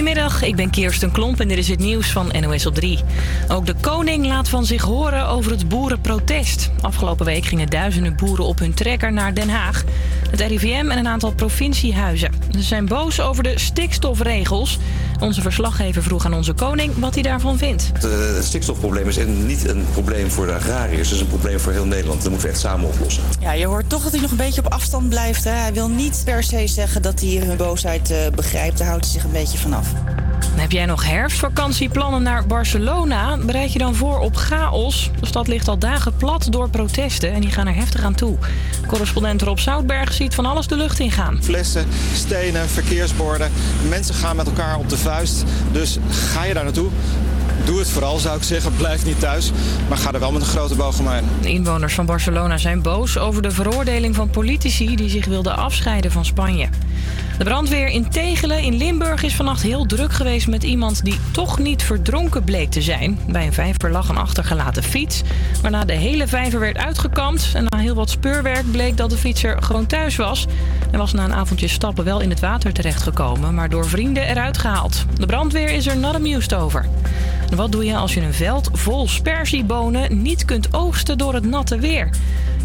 Goedemiddag, ik ben Kirsten Klomp en dit is het nieuws van NOS op 3. Ook de koning laat van zich horen over het boerenprotest. Afgelopen week gingen duizenden boeren op hun trekker naar Den Haag. Het RIVM en een aantal provinciehuizen. Ze zijn boos over de stikstofregels. Onze verslaggever vroeg aan onze koning wat hij daarvan vindt. Het, eh, stikstofprobleem is niet een probleem voor de agrariërs. Het is een probleem voor heel Nederland. Dat moeten we echt samen oplossen. Ja, je hoort toch dat hij nog een beetje op afstand blijft. Hè? Hij wil niet per se zeggen dat hij hun boosheid eh, begrijpt. Daar houdt hij zich een beetje vanaf. Heb jij nog herfstvakantieplannen naar Barcelona? Bereid je dan voor op chaos. De stad ligt al dagen plat door protesten en die gaan er heftig aan toe. Correspondent Rob Zoutberg ziet van alles de lucht ingaan. Flessen, stenen, verkeersborden. Mensen gaan met elkaar op de vuist. Dus ga je daar naartoe? Doe het vooral, zou ik zeggen. Blijf niet thuis, maar ga er wel met een grote boog omheen. De inwoners van Barcelona zijn boos over de veroordeling van politici die zich wilden afscheiden van Spanje. De brandweer in Tegelen in Limburg is vannacht heel druk geweest met iemand die toch niet verdronken bleek te zijn. Bij een vijver lag een achtergelaten fiets, waarna de hele vijver werd uitgekampt. En na heel wat speurwerk bleek dat de fietser gewoon thuis was. Hij was na een avondje stappen wel in het water terechtgekomen, maar door vrienden eruit gehaald. De brandweer is er not amused over. Wat doe je als je een veld vol sperziebonen niet kunt oogsten door het natte weer?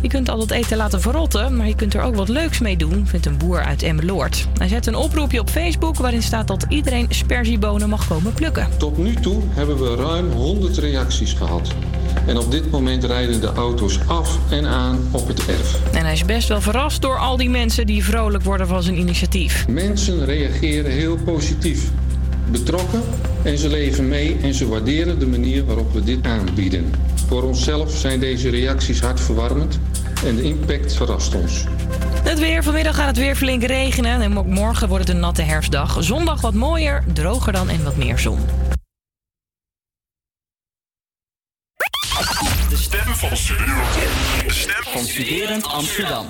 Je kunt al het eten laten verrotten, maar je kunt er ook wat leuks mee doen, vindt een boer uit Emmeloord. Hij zet een oproepje op Facebook waarin staat dat iedereen sperziebonen mag komen plukken. Tot nu toe hebben we ruim 100 reacties gehad. En op dit moment rijden de auto's af en aan op het erf. En hij is best wel verrast door al die mensen die vrolijk worden van zijn initiatief. Mensen reageren heel positief, betrokken en ze leven mee en ze waarderen de manier waarop we dit aanbieden. Voor onszelf zijn deze reacties hartverwarmend en de impact verrast ons. Het weer. Vanmiddag gaat het weer flink regenen. En ook morgen wordt het een natte herfstdag. Zondag wat mooier, droger dan en wat meer zon. De stem van Studerend. De stem van Studerend Amsterdam.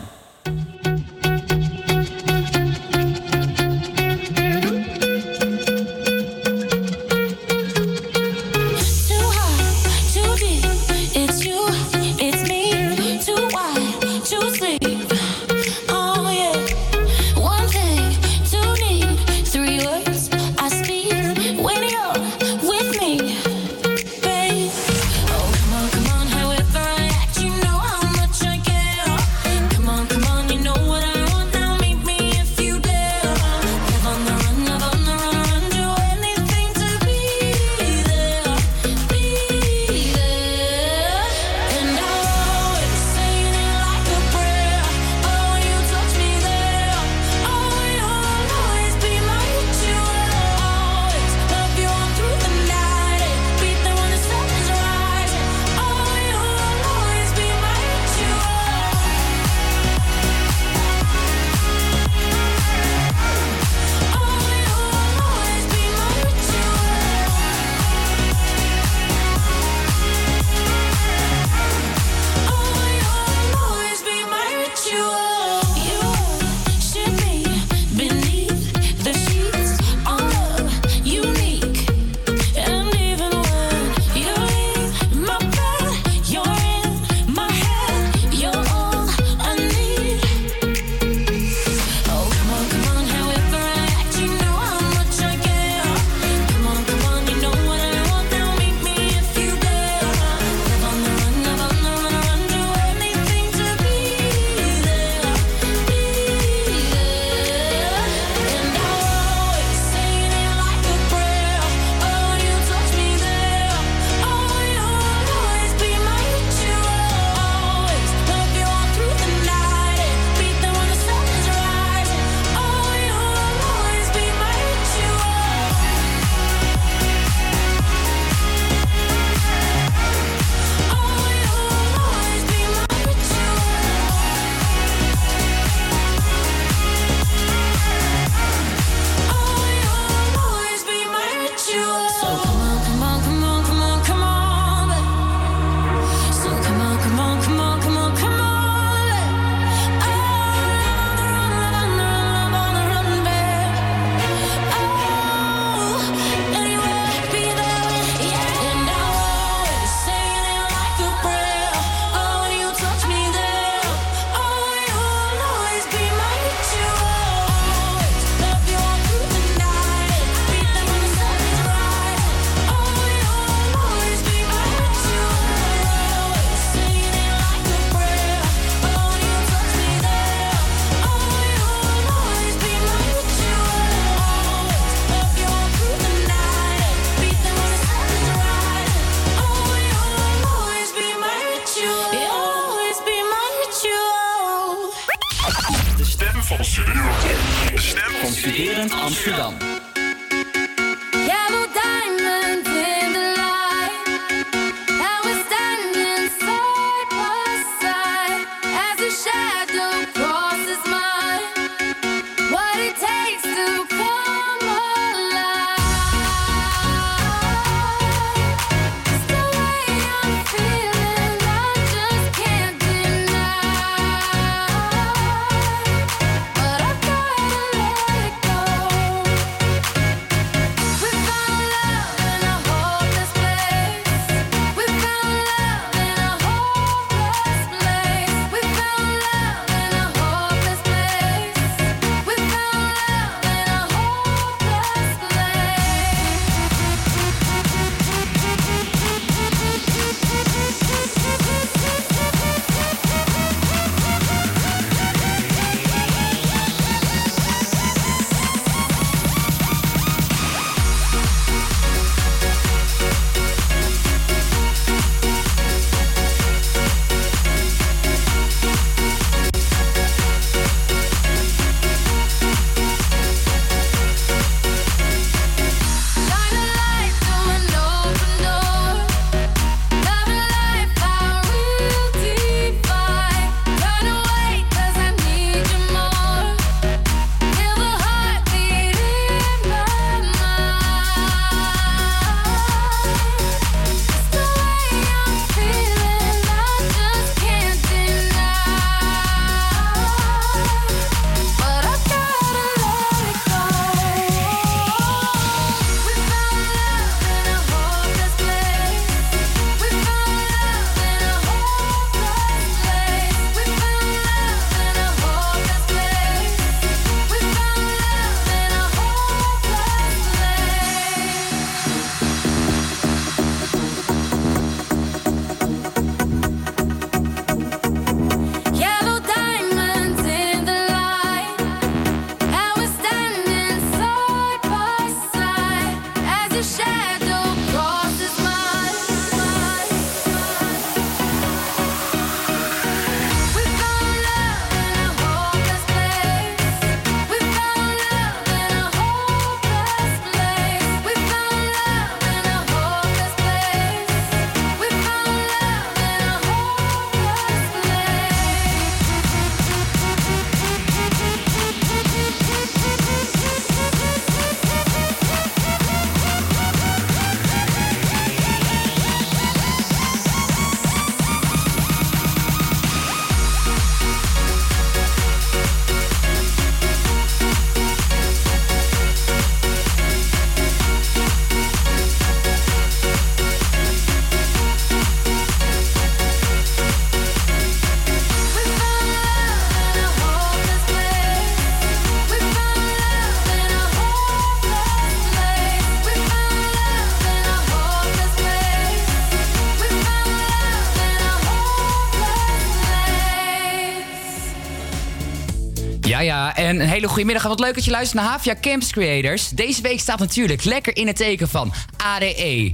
hele goede middag wat leuk dat je luistert naar Havia Campus Creators. Deze week staat natuurlijk lekker in het teken van ADE.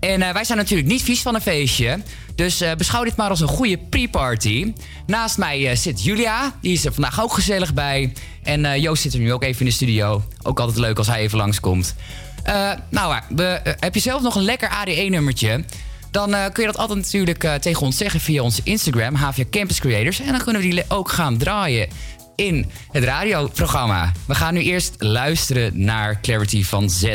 En eh, wij zijn natuurlijk niet vies van een feestje. Dus eh, beschouw dit maar als een goede pre-party. Naast mij eh, zit Julia. Die is er vandaag ook gezellig bij. En Joost zit er nu ook even in de studio. Ook altijd leuk als hij even langskomt. nou, heb je zelf nog een lekker ADE-nummertje? Dan kun je dat altijd natuurlijk tegen ons zeggen via onze Instagram, Havia Campus Creators. En dan kunnen we die ook gaan draaien in het radioprogramma. We gaan nu eerst luisteren naar Clarity van Z.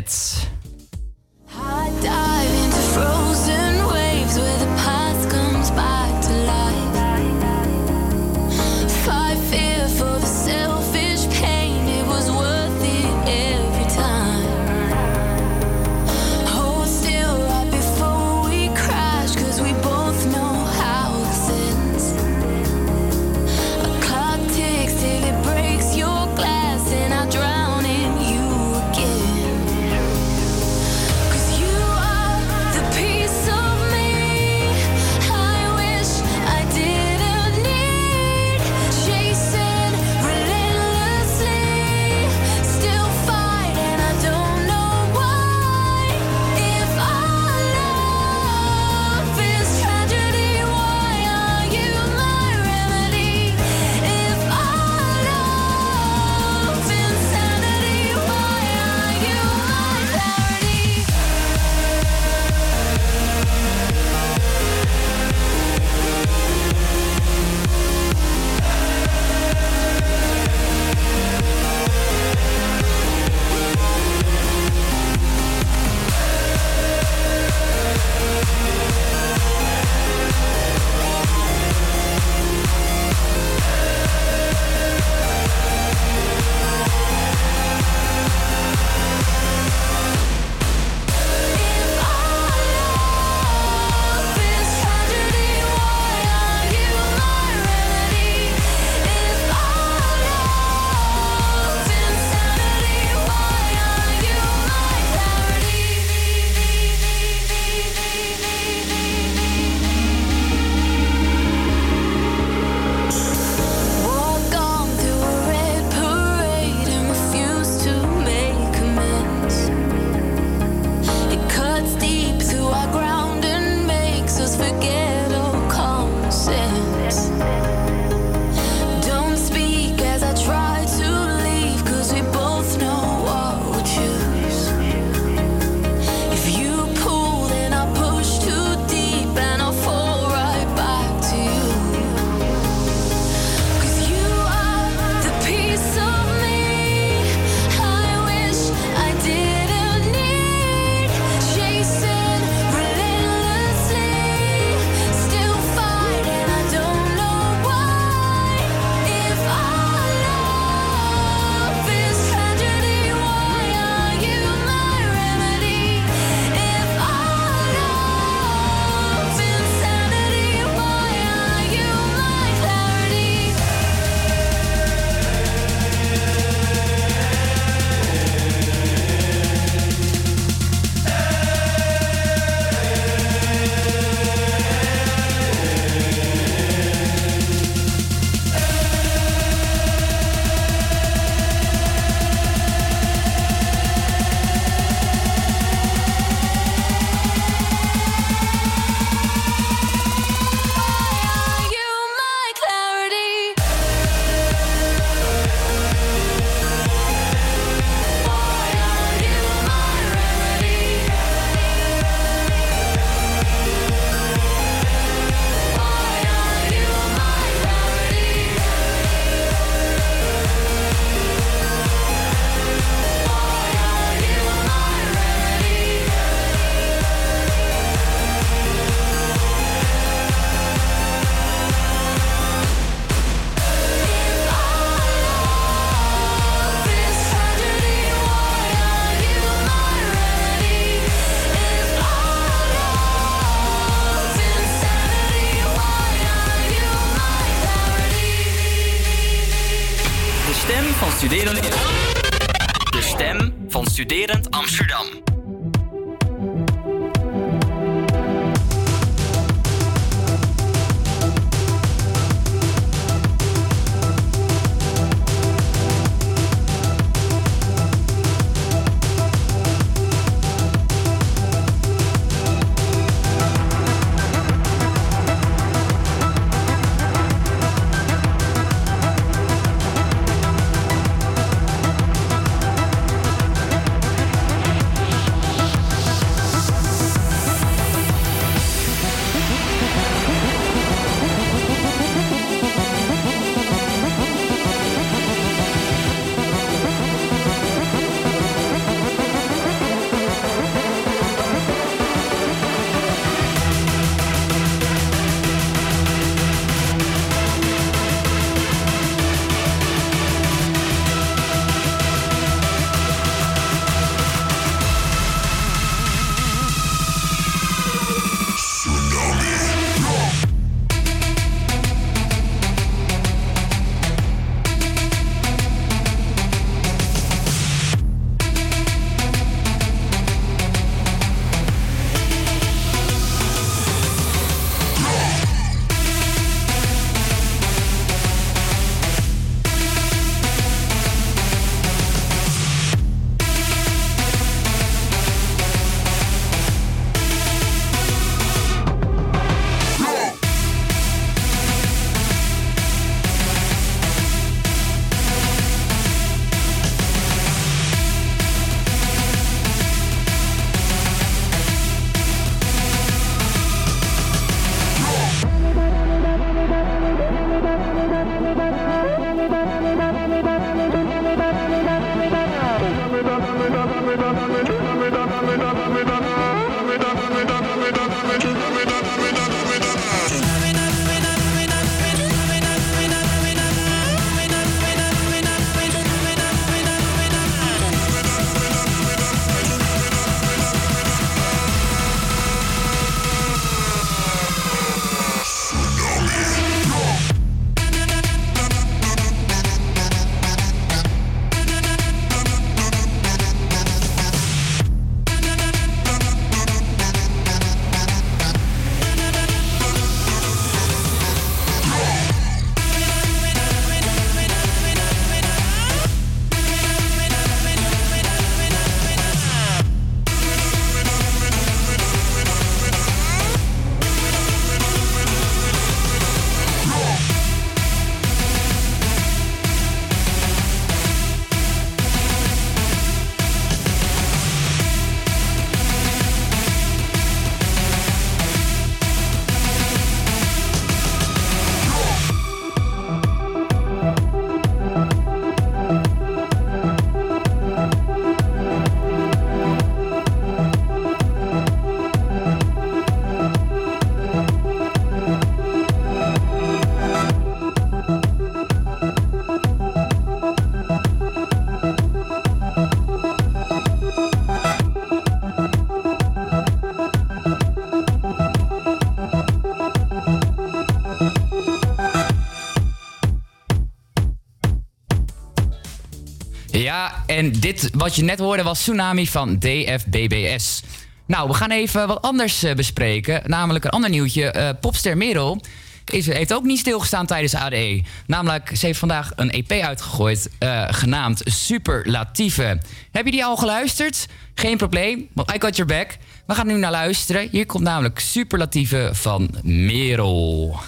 en dit wat je net hoorde was Tsunami van DFBBS. Nou, we gaan even wat anders eh, bespreken. Namelijk een ander nieuwtje. Eh, popster Merel is, heeft ook niet stilgestaan tijdens ADE. Namelijk, ze heeft vandaag een EP uitgegooid, eh, genaamd Superlatieve. Heb je die al geluisterd? Geen probleem, want I got your back. We gaan nu naar luisteren. Hier komt namelijk Superlatieve van Merel.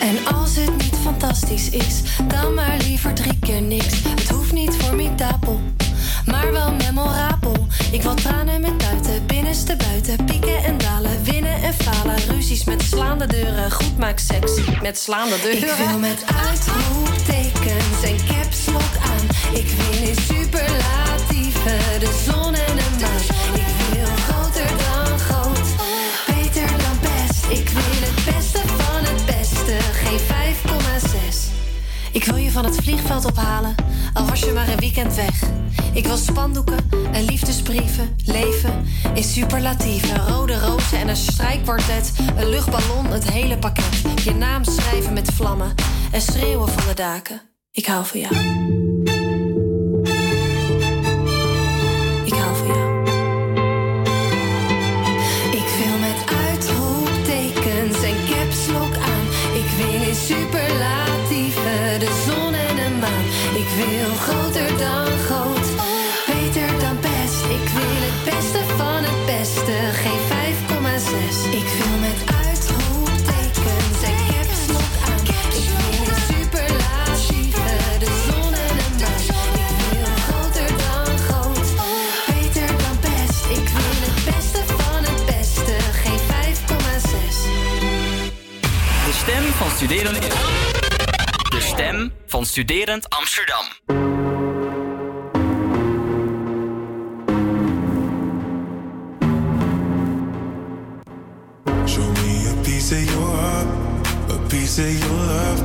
En als het niet fantastisch is, dan maar liever drie keer niks. Het hoeft niet formidabel, maar wel memorabel. Ik wil tranen met buiten, binnenste buiten, pieken en dalen, winnen en falen. Ruzies met slaande deuren, goed maakt seks met slaande deuren. Ik wil met uitroeptekens en caps lock aan. Ik wil in superlatieven, de zon en de maan. Ik wil je van het vliegveld ophalen, al was je maar een weekend weg. Ik wil spandoeken en liefdesbrieven, leven in superlatieven. Rode rozen en een strijkkwartet, een luchtballon, het hele pakket. Je naam schrijven met vlammen en schreeuwen van de daken. Ik hou van jou. Van studerend... De stem van studerend Amsterdam. Show me a piece of your heart, a piece of your love.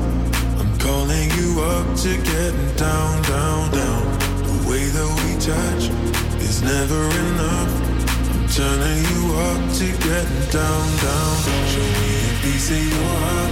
I'm calling you up to getting down, down, down. The way that we touch is never enough. Turning you up to getting down, down. Show me a piece of your heart,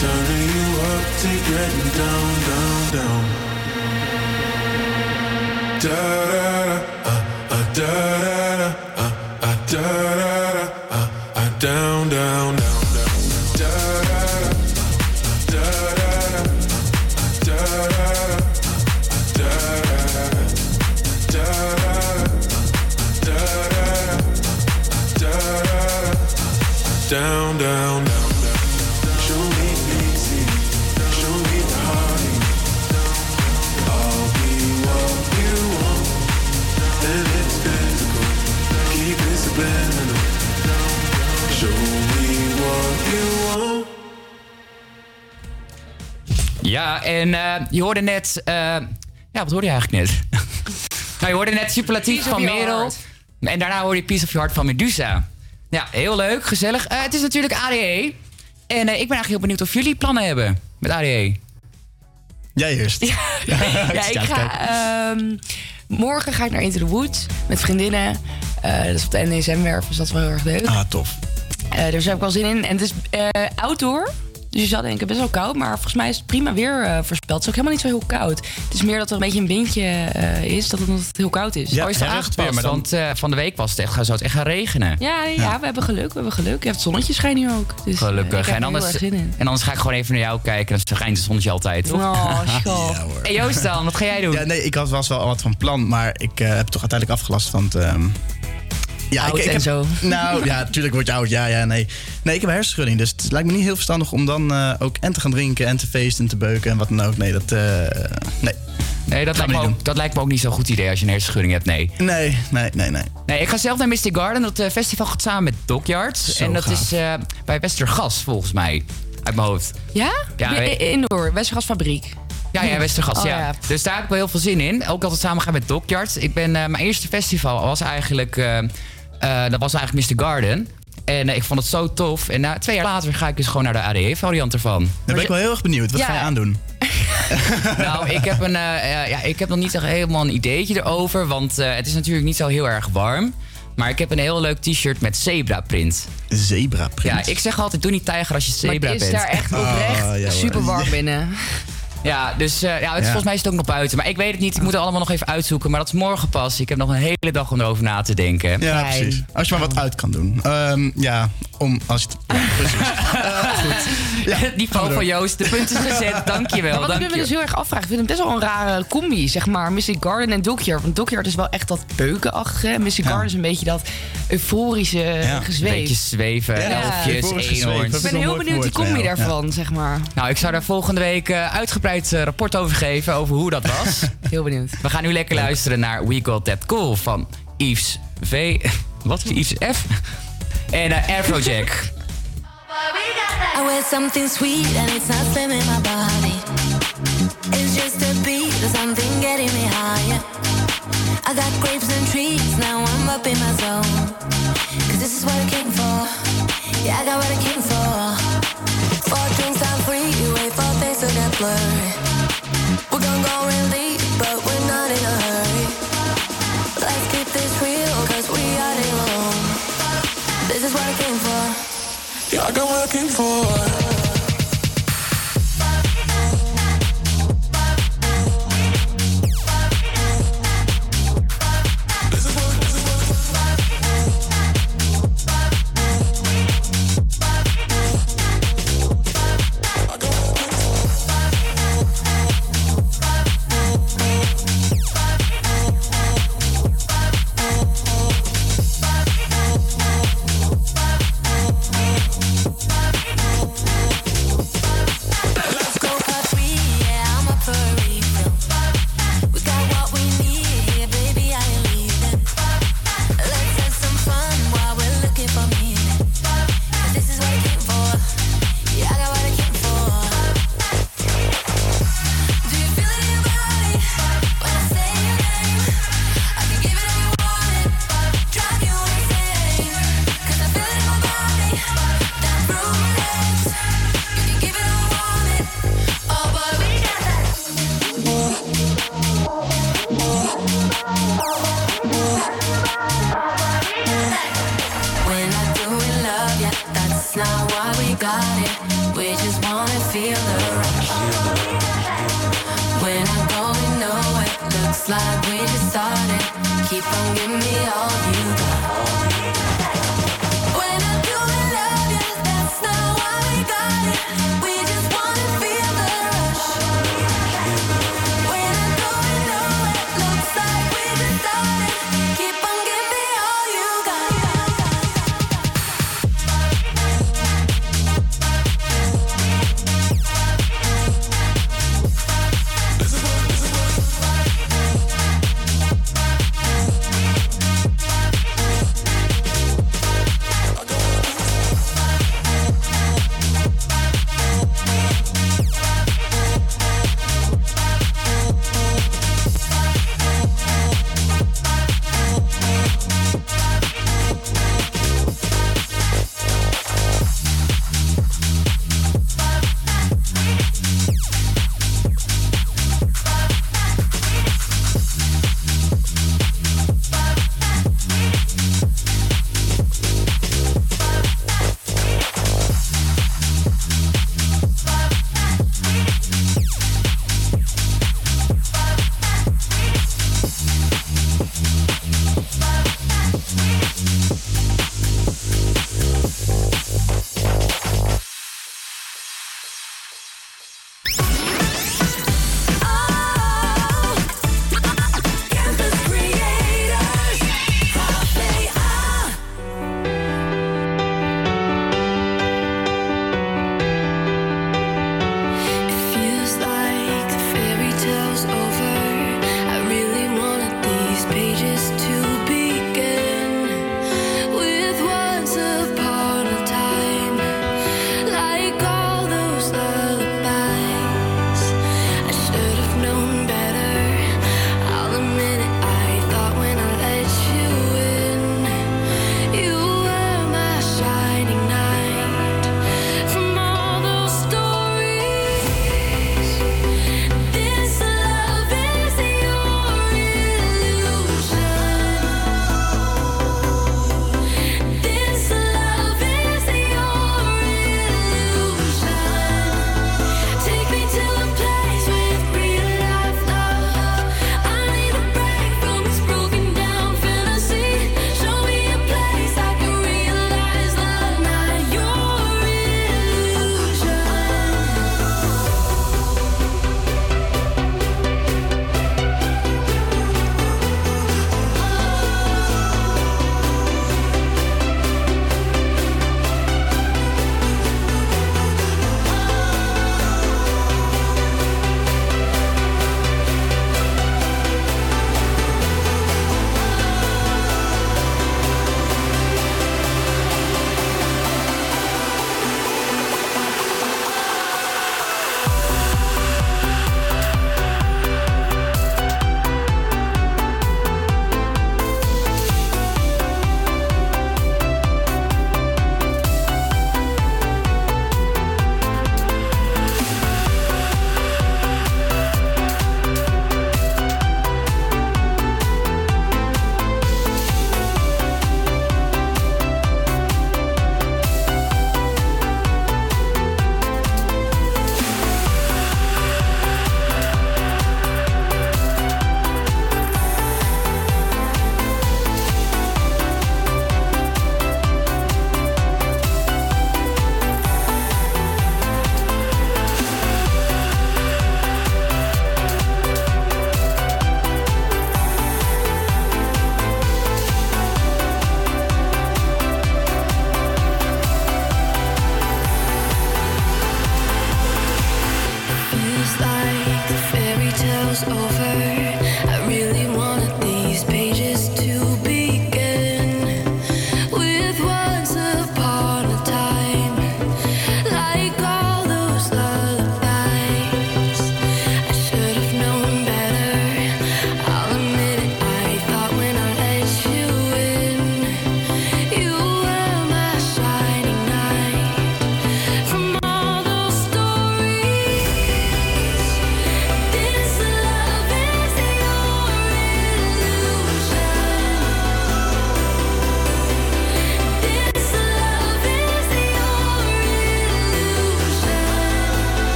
Turning you up to getting down, down, down. Da da da, uh, uh, da da da, uh, uh, da da da, uh, uh, down, down, down, down. Da da Ja, en eh, je hoorde net... eh, ja, wat hoorde je eigenlijk net? nou, je hoorde net Superlatief van Merel. En daarna hoorde je Piece of Your Heart van Medusa. Ja, heel leuk, gezellig. Eh, het is natuurlijk ADE. En eh, ik ben eigenlijk heel benieuwd of jullie plannen hebben met. ADE. Jij eerst. Ja, ik ga, ehm, morgen ga ik naar Into the Woods met vriendinnen. Eh, dat is op de NDSM-werf, dus dat is wel heel erg leuk. Ah, tof. Eh, dus daar heb ik wel zin in. En het is eh, outdoor. Dus je zou denken, best wel koud. Maar volgens mij is het prima weer eh, voorspeld. Het is ook helemaal niet zo heel koud. Het is meer dat er een beetje een windje eh, is. Dat het, dat het heel koud is. oh, is het aangepast? Want eh, van de week was het echt, zou het echt gaan regenen. Ja, ja, we hebben geluk. We hebben geluk. Ja, het zonnetje schijnt nu ook. Dus, Gelukkig. ik heb En er heel anders, erg zin in. en anders ga ik gewoon even naar jou kijken. Dan schijnt het zonnetje altijd, toch? Oh, schat. Ja. Hey Joost dan, wat ga jij doen? Ja, nee, ik had, was wel wat van plan, maar ik heb toch uiteindelijk afgelast. Want ehm, Ja, Oud en heb, zo. Nou ja, natuurlijk word je oud. Ja, ja, nee. Nee, ik heb een hersenschudding. Dus het lijkt me niet heel verstandig om dan eh, ook en te gaan drinken en te feesten en te beuken en wat dan ook. Nee, dat. eh, nee. Nee, dat lijkt, me ook, dat lijkt me ook niet zo'n goed idee als je een hersenschudding hebt, nee. Nee, nee, nee, nee. Nee, ik ga zelf naar Mystic Garden. Dat eh, festival gaat samen met Dockyards. Zo en dat gaaf. is eh, bij Westergas, volgens mij. Uit mijn hoofd. Ja? Ja, indoor, Westergasfabriek. Ja, ja, Westergas, Oh, ja. ja. Dus daar heb ik wel heel veel zin in. Ook altijd samen gaan met Dockyards. Ik ben, eh, mijn eerste festival was eigenlijk, dat was eigenlijk Mr. Garden. En eh, ik vond het zo tof. En na twee jaar later ga ik dus gewoon naar de ADE-variant ervan. Dan ben ik wel heel erg benieuwd. Wat Ja. ga je aandoen? Nou, ik heb, een, eh, eh, ja, ik heb nog niet echt helemaal een ideetje erover. Want eh, het is natuurlijk niet zo heel erg warm. Maar ik heb een heel leuk t-shirt met zebra print. Zebra print? Ja, ik zeg altijd, doe niet tijger als je Maar zebra het is bent. daar echt oprecht Ah, ja, hoor. super warm binnen. Ja, dus eh, ja, het, Ja. volgens mij is het ook nog buiten. Maar ik weet het niet. Ik moet het allemaal nog even uitzoeken. Maar dat is morgen pas. Ik heb nog een hele dag om erover na te denken. Ja, Fijn. precies. Als je maar wat uit kan doen. Ehm, ja, om als je het. Ja, precies. Goed. Ja, gaan we van. Joost, de punt is gezet. Dankjewel. Maar wat ik me dus heel erg afvraag, ik vind het best wel een rare combi, zeg maar. Mystic Garden en Dockyard. Want Dockyard is wel echt dat beukenachtige. En Mystic Ja. Garden is een beetje dat euforische Ja, Een gezweef. beetje zweven, Ja, elfjes, eenhoorns. ik ben heel benieuwd die combi ja. daarvan, zeg maar. Nou, ik zou daar volgende week eh, uitgebreid eh, rapport over geven. Over hoe dat was. Heel benieuwd. We gaan nu lekker luisteren naar We Got That Cool van Yves V. Wat? Yves F? En eh, Afrojack. I wear something sweet and it's not slimming my body. It's just a beat or something getting me higher. I got grapes and trees, now I'm up in my zone. Cause this is what I came for. Yeah, I got what I came for. Four this is what I came for. Yeah, I got what I came for.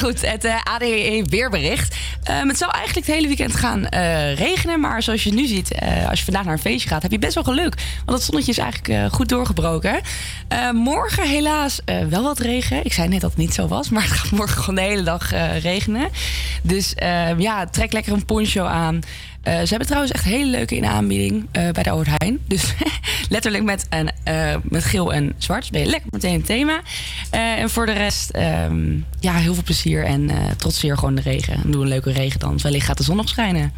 Goed, het eh, ADE weerbericht. Ehm, het zou eigenlijk het hele weekend gaan eh, regenen. Maar zoals je nu ziet, eh, als je vandaag naar een feestje gaat, heb je best wel geluk. Want het zonnetje is eigenlijk goed doorgebroken. Eh, morgen helaas wel wat regen. Ik zei net dat het niet zo was, maar het gaat morgen gewoon de hele dag regenen. Dus ehm, ja, trek lekker een poncho aan. Ze hebben trouwens echt hele leuke in aanbieding bij de Albert. Dus letterlijk met, een, met geel en zwart ben je lekker meteen een thema. Eh, en voor de rest, ehm, ja, heel veel plezier en eh trotseer gewoon de regen. En doe een leuke regendans. Wellicht gaat de zon nog schijnen.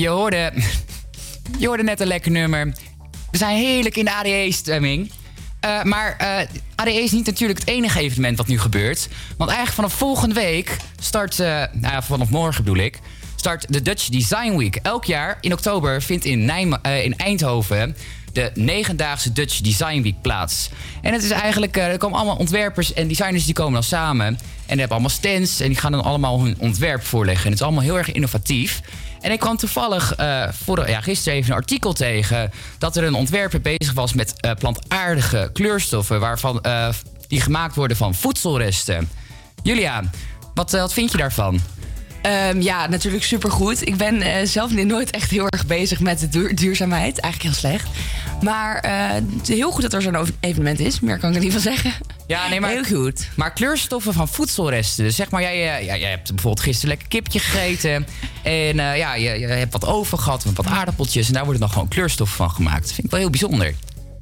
Je, hoorde, je hoorde net een lekker nummer. We zijn heerlijk in de ADE-stemming. Eh, maar eh ADE is niet natuurlijk het enige evenement wat nu gebeurt. Want eigenlijk vanaf volgende week start... eh, nou ja, vanaf morgen bedoel ik... start de Dutch Design Week. Elk jaar in oktober vindt in, in Eindhoven... de negendaagse Dutch Design Week plaats. En het is eigenlijk... er komen allemaal ontwerpers en designers die komen dan samen... En die hebben allemaal stands en die gaan dan allemaal hun ontwerp voorleggen. En het is allemaal heel erg innovatief. En ik kwam toevallig voor, ja, gisteren even een artikel tegen... dat er een ontwerper bezig was met eh, plantaardige kleurstoffen... Waarvan, eh, die gemaakt worden van voedselresten. Julia, wat, wat vind je daarvan? Ehm, ja, natuurlijk supergoed. Ik ben eh, zelf nooit echt heel erg bezig met de duur- duurzaamheid. Eigenlijk heel slecht. Maar het is heel goed dat er zo'n evenement is. Meer kan ik er niet van zeggen. Ja, nee, maar, Heel goed. Maar kleurstoffen van voedselresten. Dus zeg maar, jij, eh, ja, jij hebt bijvoorbeeld gisteren lekker kipje gegeten. En ja, je, je hebt wat over gehad, wat aardappeltjes. En daar worden dan gewoon kleurstoffen van gemaakt. Dat vind ik wel heel bijzonder.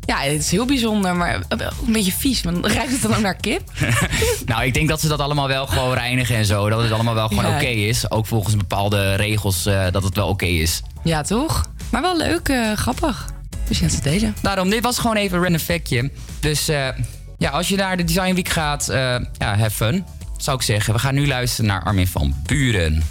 Ja, het is heel bijzonder, maar een beetje vies. Want ruikt het dan ook naar kip? nou, ik denk dat ze dat allemaal wel gewoon reinigen en zo. Dat het allemaal wel gewoon Ja. oké is. Ook volgens bepaalde regels eh, dat het wel oké is. Ja, toch? Maar wel leuk, eh, grappig. Dus ja, te delen. Daarom, dit was gewoon even een random factje. Dus eh, ja, als je naar de Design Week gaat, ja, have fun. Zou ik zeggen. We gaan nu luisteren naar Armin van Buren.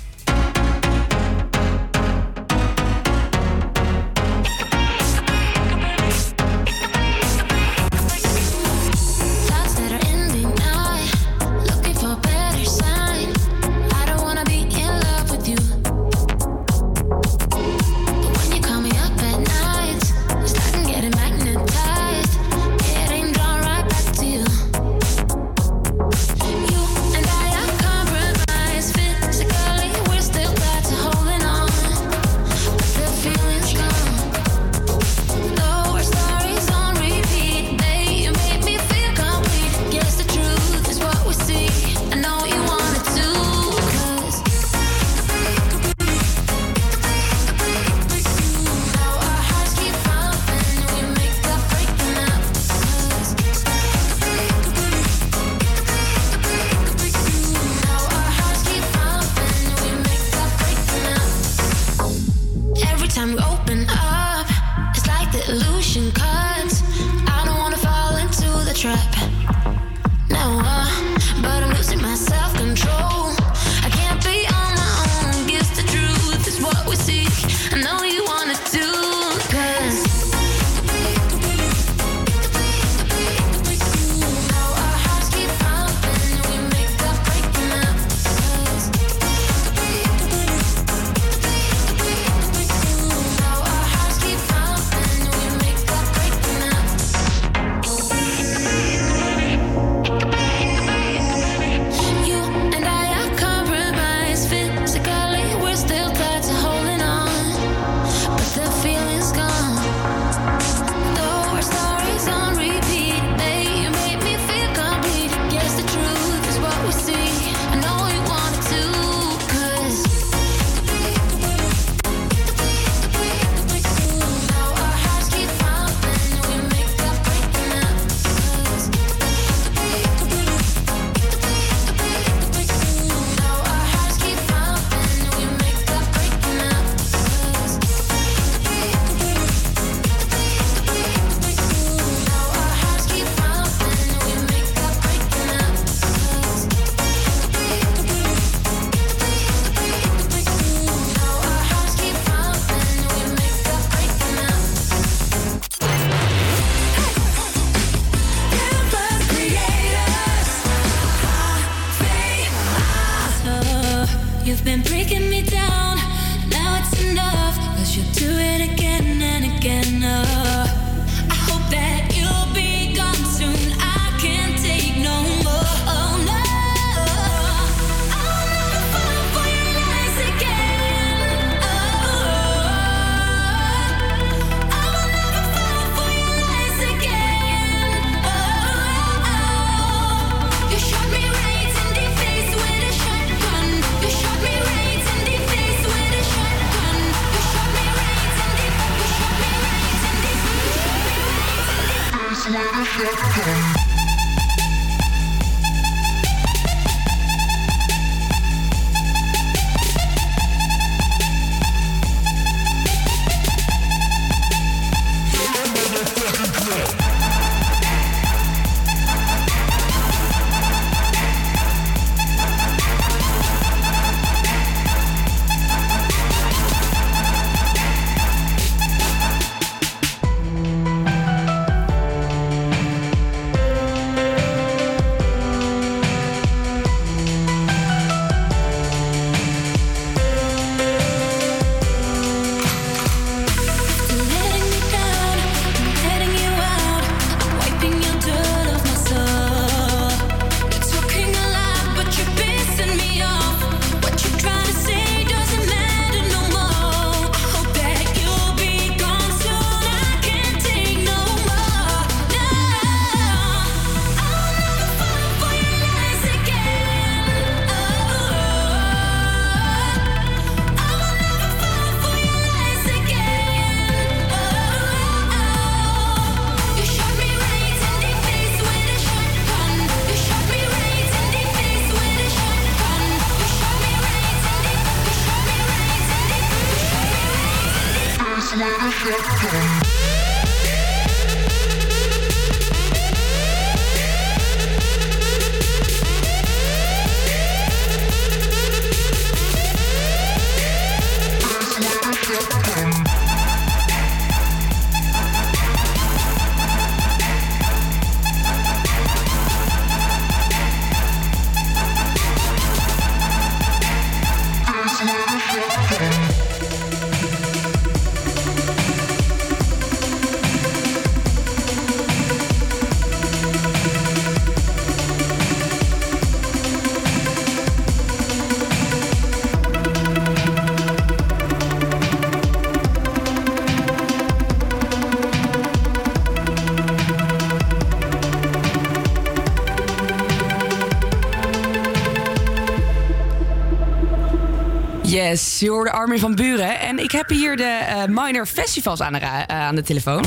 Yes, je hoorde Armin van Buren. En ik heb hier de eh, Minor Festivals aan de, eh, aan de telefoon.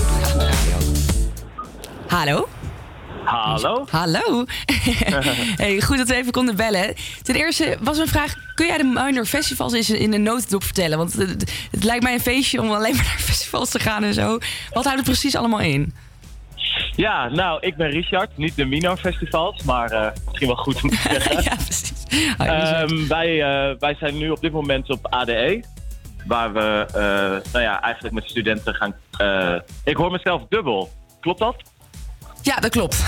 Hallo? Hallo? Hallo. hey, goed dat we even konden bellen. Ten eerste was mijn vraag: kun jij de Minor Festivals eens in een notendop vertellen? Want het, het lijkt mij een feestje om alleen maar naar festivals te gaan en zo. Wat houdt het precies allemaal in? Ja, nou, ik ben Richard. Niet de Minor Festivals, maar eh, misschien wel goed om te zeggen. ja, precies. Ehm, wij, eh, wij zijn nu op dit moment op ADE. Waar we eh, nou ja, eigenlijk met studenten gaan... eh, ik hoor mezelf dubbel. Klopt dat? Ja, dat klopt.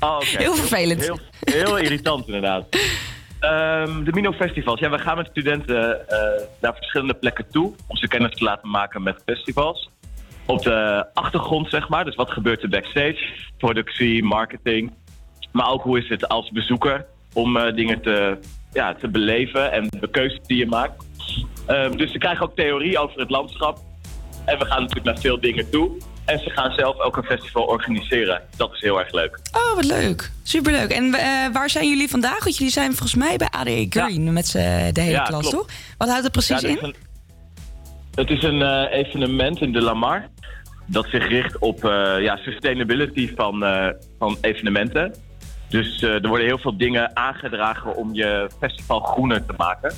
Oh, oké. Heel vervelend. Heel, heel irritant inderdaad. Ehm, de Mino Festivals. Ja, we gaan met studenten naar verschillende plekken toe om ze kennis te laten maken met festivals. Op de achtergrond, zeg maar. Dus wat gebeurt er backstage? Productie, marketing. Maar ook hoe is het als bezoeker om eh, dingen te, ja, te beleven en de keuzes die je maakt. Ehm, dus ze krijgen ook theorie over het landschap. En we gaan natuurlijk naar veel dingen toe. En ze gaan zelf ook een festival organiseren. Dat is heel erg leuk. Oh, wat leuk. Superleuk. En eh, waar zijn jullie vandaag? Want jullie zijn volgens mij bij ADE Green met de hele Ja, klas, klopt. toch? Wat houdt het precies Ja, in? een- het is een eh, evenement in de Lamar. Dat zich richt op ja, sustainability van, van evenementen. Dus eh, er worden heel veel dingen aangedragen om je festival groener te maken.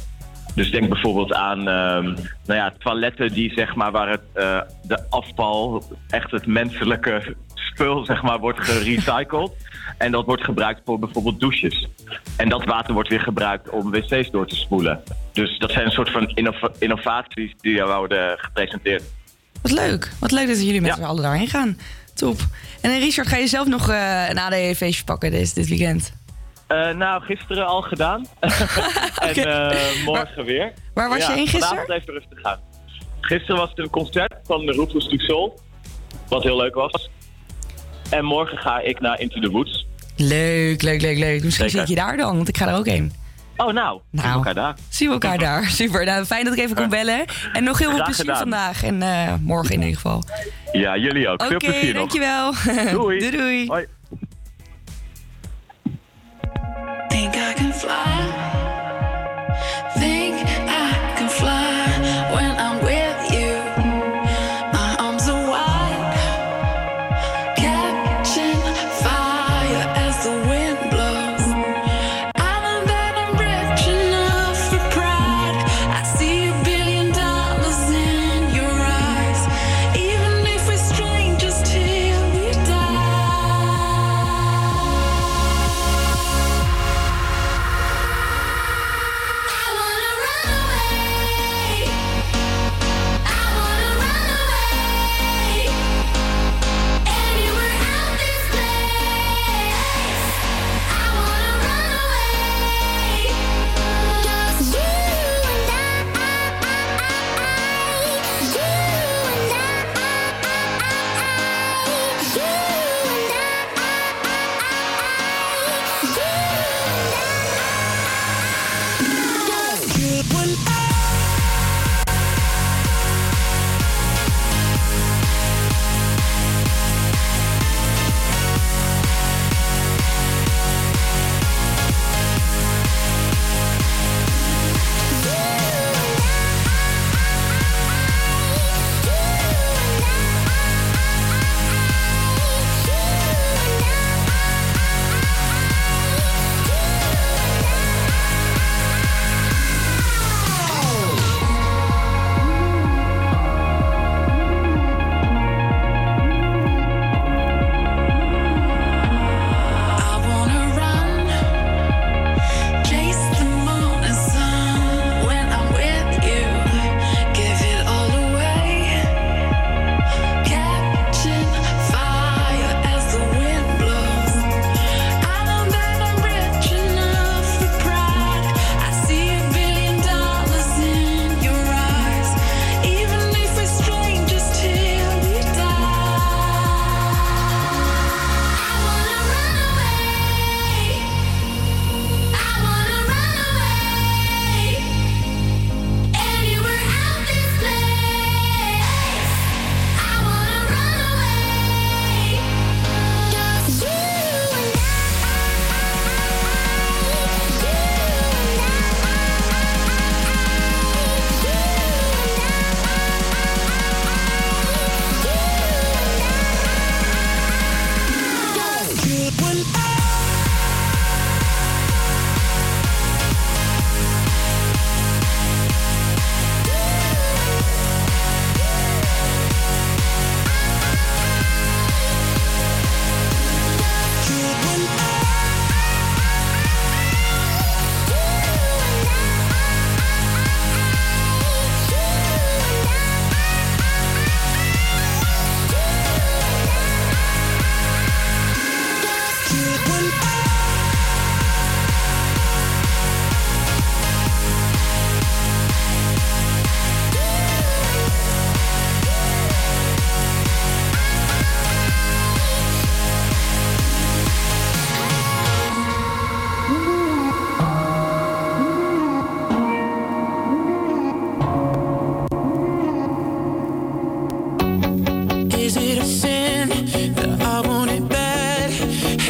Dus denk bijvoorbeeld aan ehm, nou ja, toiletten die zeg maar waar het, eh, de afval, echt het menselijke spul zeg maar, wordt gerecycled. En dat wordt gebruikt voor bijvoorbeeld douches. En dat water wordt weer gebruikt om wc's door te spoelen. Dus dat zijn een soort van innova- innovaties die er worden gepresenteerd. Wat leuk. Wat leuk dat jullie met z'n allen daarheen gaan. Top. En eh, Richard, ga je zelf nog eh, een ADE-feestje pakken dit, dit weekend? Eh, nou, gisteren al gedaan. en morgen weer. waar was je heen gisteren? Vanavond even rustig gaan. Gisteren was het een concert van de Ruthless Soul. Wat heel leuk was. En morgen ga ik naar Into the Woods. Leuk, leuk, leuk, leuk. Misschien Zeker. zit je daar dan, want ik ga er ook heen. Oh, nou. Zien we elkaar daar. Zien we elkaar daar. Super. Nou, fijn dat ik even kon bellen. En nog heel veel plezier gedaan. vandaag. En eh, morgen in ieder geval. Ja, jullie ook. Veel Oké, plezier nog. dankjewel. Doei. doei, doei. Hoi. Think I can fly.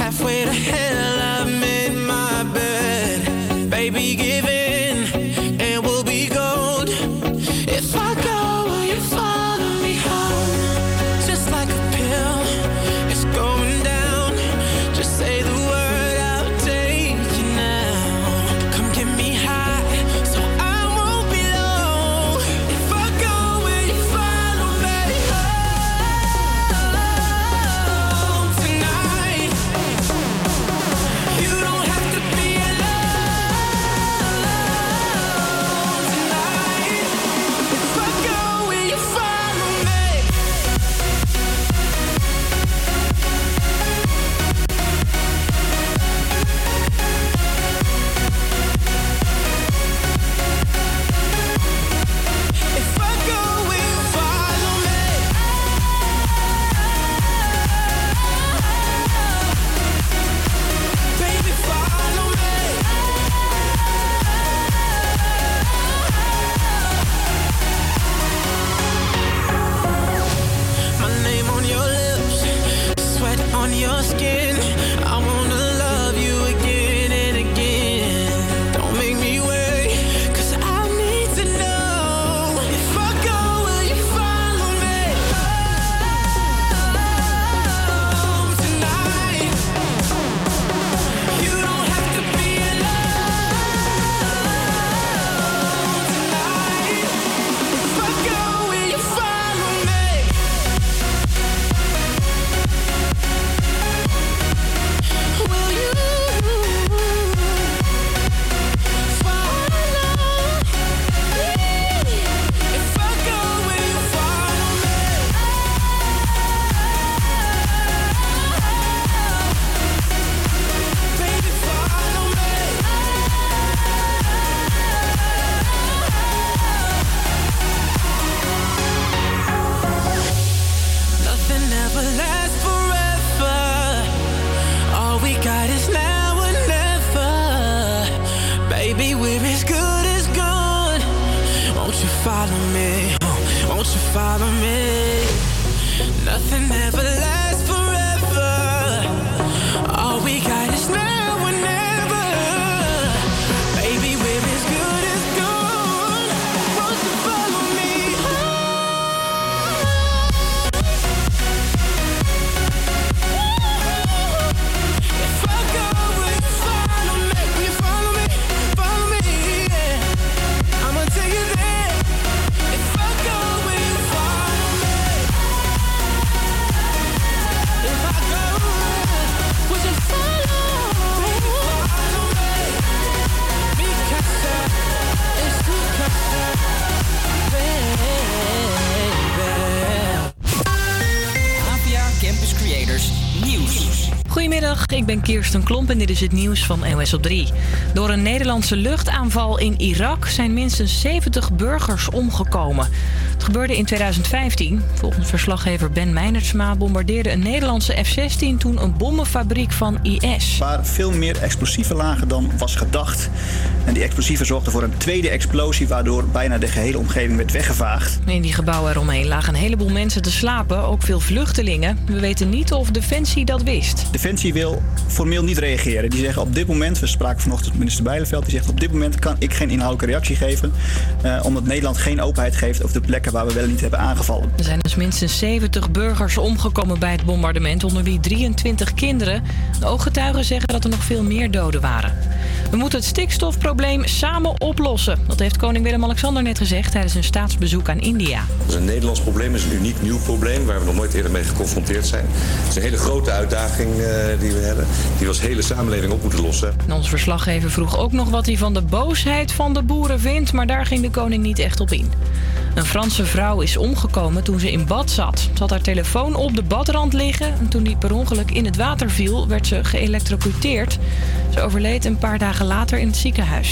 halfway to hell, I made my bed. Baby, get Kirsten Klomp en dit is het nieuws van NOS op 3. Door een Nederlandse luchtaanval in Irak zijn minstens 70 burgers omgekomen. Het gebeurde in 2015. Volgens verslaggever Ben Meinertsma bombardeerde een Nederlandse F-16 toen een bommenfabriek van IS. waar veel meer explosieven lagen dan was gedacht. En die explosieven zorgden voor een tweede explosie, waardoor bijna de gehele omgeving werd weggevaagd. In die gebouwen eromheen lagen een heleboel mensen te slapen, ook veel vluchtelingen. We weten niet of Defensie dat wist. Defensie wil formeel niet reageren. Die zeggen op dit moment, we spraken vanochtend met minister Bijleveld, die zegt op dit moment kan ik geen inhoudelijke reactie geven, eh, omdat Nederland geen openheid geeft over de plekken waar we wel niet hebben aangevallen. Er zijn dus minstens 70 burgers omgekomen bij het bombardement, onder wie 23 kinderen. De ooggetuigen zeggen dat er nog veel meer doden waren. We moeten het stikstofprobleem samen oplossen. Dat heeft koning Willem-Alexander net gezegd tijdens een staatsbezoek aan India. Dat is een Nederlands probleem, het is een uniek nieuw probleem waar we nog nooit eerder mee geconfronteerd zijn. Het is een hele grote uitdaging eh, die we hebben, die we als hele samenleving op moeten lossen. En onze verslaggever vroeg ook nog wat hij van de boosheid van de boeren vindt, maar daar ging de koning niet echt op in. Een Franse vrouw is omgekomen toen ze in bad zat. Ze had haar telefoon op de badrand liggen en toen die per ongeluk in het water viel, werd ze geëlectrocuteerd. Ze overleed een paar dagen later in het ziekenhuis.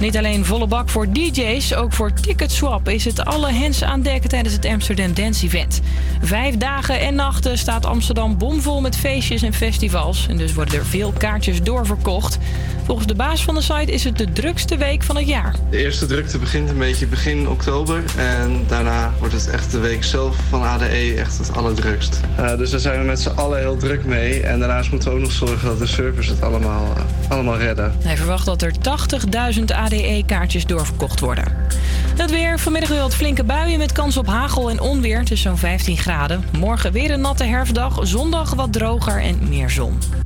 Niet alleen volle bak voor DJ's, ook voor Ticketswap is het alle hens aan dek tijdens het Amsterdam Dance Event. Vijf dagen en nachten staat Amsterdam bomvol met feestjes en festivals. En dus worden er veel kaartjes doorverkocht. Volgens de baas van de site is het de drukste week van het jaar. De eerste drukte begint een beetje begin oktober. En daarna wordt het echt de week zelf van ADE echt het allerdrukst. Eh, dus daar zijn we met z'n allen heel druk mee. En daarnaast moeten we ook nog zorgen dat de servers het allemaal, eh, allemaal redden. Hij verwacht dat er 80.000 ADE-kaartjes doorverkocht worden. Het weer. Vanmiddag weer wat flinke buien met kans op hagel en onweer. Het zo'n 15 graden. Morgen weer een natte herfstdag. Zondag wat droger en meer zon.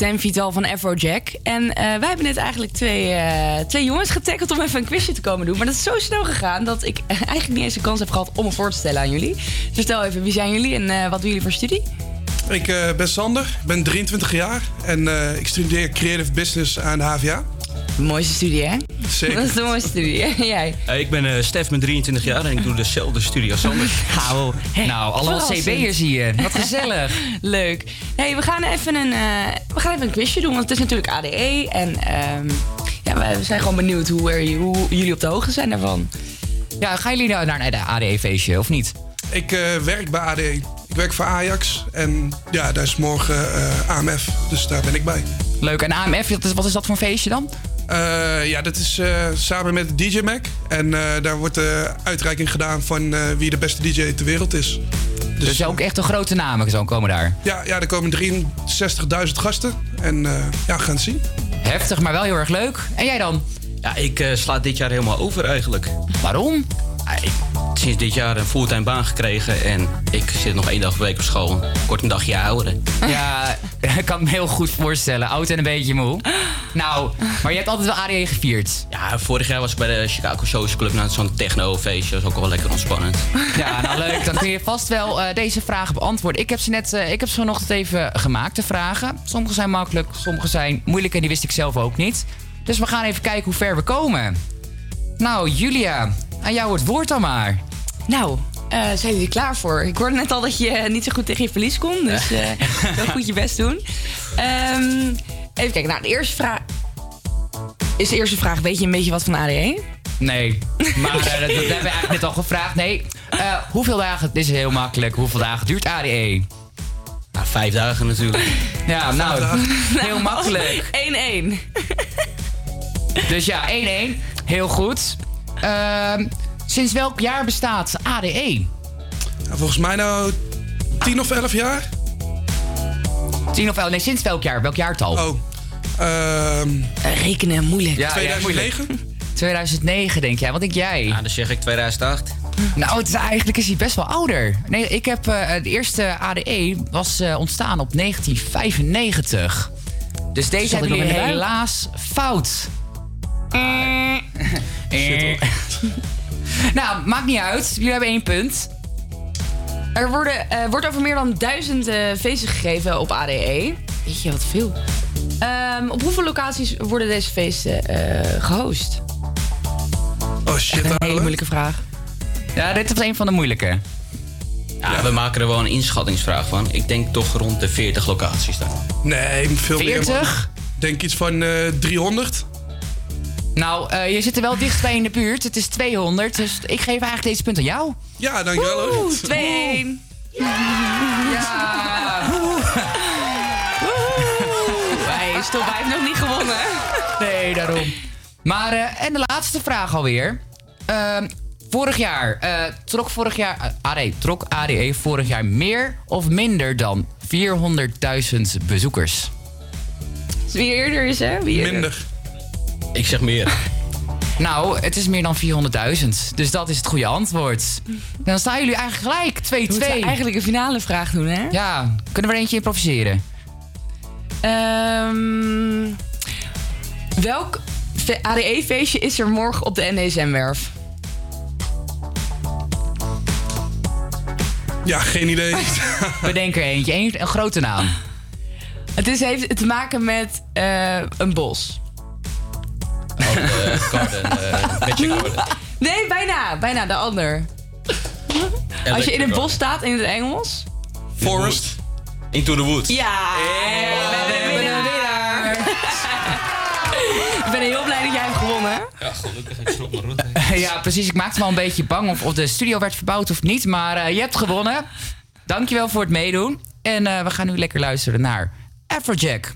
Ten Vital van Afrojack. En eh, wij hebben net eigenlijk twee, eh, twee jongens getackeld om even een quizje te komen doen. Maar dat is zo snel gegaan dat ik eigenlijk niet eens de kans heb gehad om me voor te stellen aan jullie. Dus vertel even, wie zijn jullie en eh, wat doen jullie voor studie? Ik ben Sander, ik ben 23 jaar en ik studeer Creative Business aan de HVA. De mooiste studie, hè? Zeker. Dat is de mooiste studie? Jij? Eh, ik ben eh, Stef, ben 23 jaar en ik doe dezelfde studie als Sander. Nou, nou allemaal Verrassend. CB'ers hier. Wat gezellig. Leuk. Hey, we gaan even een, eh, we gaan even een quizje doen, want het is natuurlijk ADE. En ehm, ja, we zijn gewoon benieuwd hoe, er, hoe jullie op de hoogte zijn daarvan. Ja, gaan jullie nou naar een ADE-feestje of niet? Ik eh, werk bij ADE. Ik werk voor Ajax en ja, daar is morgen eh, AMF, dus daar ben ik bij. Leuk. En AMF, wat is, wat is dat voor een feestje dan? Eh, ja, dat is eh, samen met DJ Mac. En eh, daar wordt de uitreiking gedaan van eh, wie de beste DJ ter wereld is. Dus, ook echt een grote namen zo komen daar. Ja, ja er komen 63.000 gasten. En eh, ja, gaan het zien. Heftig, maar wel heel erg leuk. En jij dan? Ja, ik eh, sla dit jaar helemaal over eigenlijk. Waarom? Ja, ik sinds dit jaar een fulltime baan gekregen en ik zit nog één dag per week op school. Kort een dagje ouder. Ja, ik kan me heel goed voorstellen. Oud en een beetje moe. Nou, maar je hebt altijd wel ADE gevierd. Ja, vorig jaar was ik bij de Chicago Social Club naar zo'n techno-feestje. Dat is ook wel lekker ontspannend. Ja, nou leuk. Dan kun je vast wel eh, deze vragen beantwoorden. Ik heb ze net, eh, ik heb ze vanochtend even gemaakt, de vragen. Sommige zijn makkelijk, sommige zijn moeilijk en die wist ik zelf ook niet. Dus we gaan even kijken hoe ver we komen. Nou, Julia, aan jou het woord dan maar. Nou, eh, zijn jullie klaar voor? Ik hoorde net al dat je niet zo goed tegen je verlies kon. Dus eh wel goed je best doen. Ehm, even kijken. Nou, de eerste vraag... Is de eerste vraag, weet je een beetje wat van ADE? Nee, maar eh, dat, dat hebben we eigenlijk net al gevraagd. Nee, eh, hoeveel dagen, dit is heel makkelijk, hoeveel dagen duurt ADE? Nou, vijf dagen natuurlijk. Ja, nou, heel makkelijk. 1-1. Dus ja, 1-1. Heel goed. Ehm, sinds welk jaar bestaat ADE? Ja, volgens mij nou 10 of 11 jaar. 10 of 11? Nee, sinds welk jaar? Welk jaartal? Oh. ehm, rekenen moeilijk. Ja, 2009? 2009 denk jij. Wat denk jij? Ja, dan zeg ik 2008. Nou, het is eigenlijk is hij best wel ouder. Nee, ik heb eh, de eerste ADE was eh, ontstaan op 1995. Dus deze Zat ik hebben nog jullie in de buik? helaas fout. Eh. nou, maakt niet uit. Jullie hebben één punt. Er worden, eh, wordt over meer dan duizend eh, feesten gegeven op ADE. Weet je, wat veel. Ehm, op hoeveel locaties worden deze feesten eh, gehost? Oh shit, Een hele moeilijke vraag. Ja, dit was een van de moeilijke. Ja, we maken er wel een inschattingsvraag van. Ik denk toch rond de 40 locaties dan. Nee, veel meer. man. 40? Denk iets van eh 300. Nou, eh, je zit er wel dichtbij in de buurt. Het is 200, dus ik geef eigenlijk deze punt aan jou. Ja, dankjewel hoor. Oeh, 2-1. Hey, stop, hij heeft nog niet gewonnen. Nee, daarom. Maar, eh, en de laatste vraag alweer. Ehm, vorig jaar, eh, trok vorig jaar, ADE, trok ADE vorig jaar meer of minder dan 400.000 bezoekers? Wie eerder is, hè? Wie eerder? Minder. Ik zeg meer. Nou, het is meer dan 400.000. Dus dat is het goede antwoord. Dan staan jullie eigenlijk gelijk. 2-2. We moeten eigenlijk een finale vraag doen, hè? Ja, kunnen we er eentje improviseren? Ehm, welk ADE-feestje is er morgen op de NDSM-werf? Ja, geen idee. Bedenk er eentje. Eén- een grote naam. Het is, heeft te maken met eh, een bos. Oh, de Garden, eh, Magic Garden. Nee, bijna. Bijna de ander. Als je in een bos staat in het Engels. Forest. Into the Woods. Ja! we hebben een winnaar. Ik ben heel blij dat jij hebt gewonnen. Ja, gelukkig. Ik schrok mijn route. ja, precies. Ik maakte me al een beetje bang of, of de studio werd verbouwd of niet. Maar eh, je hebt gewonnen. Dankjewel voor het meedoen. En eh, we gaan nu lekker luisteren naar Afrojack.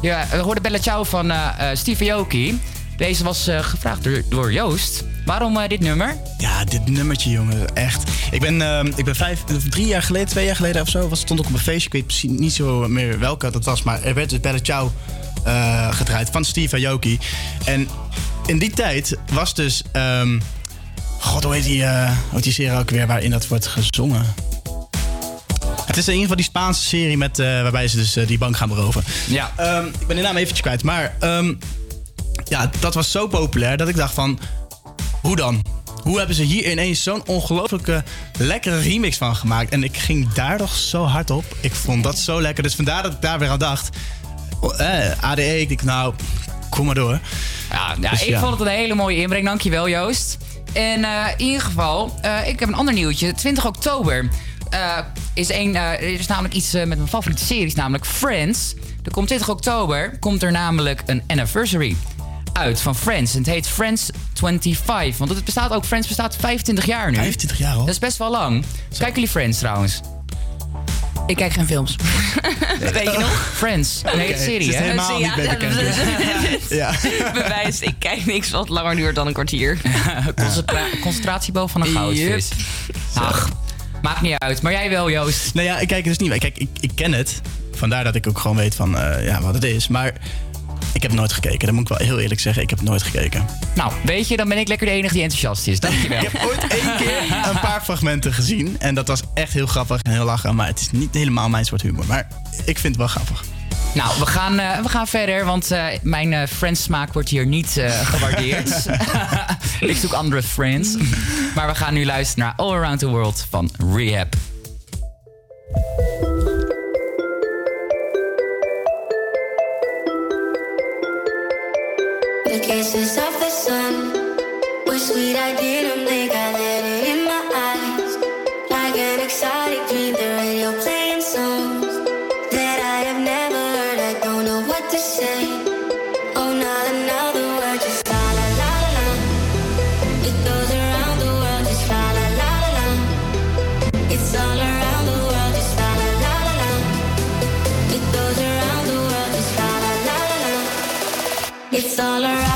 Ja, we hoorden Bella van eh, Steve Aoki. Deze was eh, gevraagd door, door Joost. Waarom dit nummer? Ja, dit nummertje, jongen, echt. Ik ben, ik ben vijf, drie jaar geleden, twee jaar geleden of zo, was, stond ik op een feestje. Ik weet precies niet zo meer welke dat was, maar er werd dus Bella Ciao gedraaid van Steve Aoki. En in die tijd was dus, ehm, god, hoe heet die, hoe heet die serie ook weer waarin dat wordt gezongen? Is in ieder geval die Spaanse serie met, eh, waarbij ze dus eh, die bank gaan beroven. Ja. Ehm, ik ben de naam eventjes kwijt, maar ehm, ja, dat was zo populair dat ik dacht van, hoe dan? Hoe hebben ze hier ineens zo'n ongelooflijke lekkere remix van gemaakt? En ik ging daar toch zo hard op. Ik vond dat zo lekker. Dus vandaar dat ik daar weer aan dacht. Oh, eh, ADE, ik denk nou, kom maar door. Ja, ja, Dus ik vond het een hele mooie inbreng. Dankjewel, Joost. En eh, in ieder geval, ik heb een ander nieuwtje. 20 oktober eh, is, een, eh, er is namelijk iets eh, met mijn favoriete series, namelijk Friends. Er komt 20 oktober komt er namelijk een anniversary uit van Friends. En het heet Friends 25. Want het bestaat ook, Friends bestaat 25 jaar nu. 25 jaar al? Dat is best wel lang. Kijken jullie Friends trouwens? Ik kijk geen films. Weet je nog? Friends. Een hele serie, ze is hè? helemaal niet mee bekend, dus. ja. Bewijs, ik kijk niks wat langer duurt dan een kwartier. Concentra concentratieboog van een goudvis. Ach, maakt niet uit. Maar jij wel, Joost. Nou ja, ik kijk het dus niet. Kijk, ik, ik ken het. Vandaar dat ik ook gewoon weet van eh, ja, wat het is. Maar ik heb nooit gekeken. Dat moet ik wel heel eerlijk zeggen. Ik heb nooit gekeken. Nou, weet je, dan ben ik lekker de enige die enthousiast is. Dankjewel. Ik heb ooit één keer een paar fragmenten gezien. En dat was echt heel grappig en heel lachen. Maar het is niet helemaal mijn soort humor. Maar ik vind het wel grappig. Nou, we gaan, eh, we gaan verder, want eh, mijn eh friends smaak wordt hier niet eh, gewaardeerd. ik zoek andere friends. maar we gaan nu luisteren naar All Around the World van Rehab. The of the sun. I didn't It's all around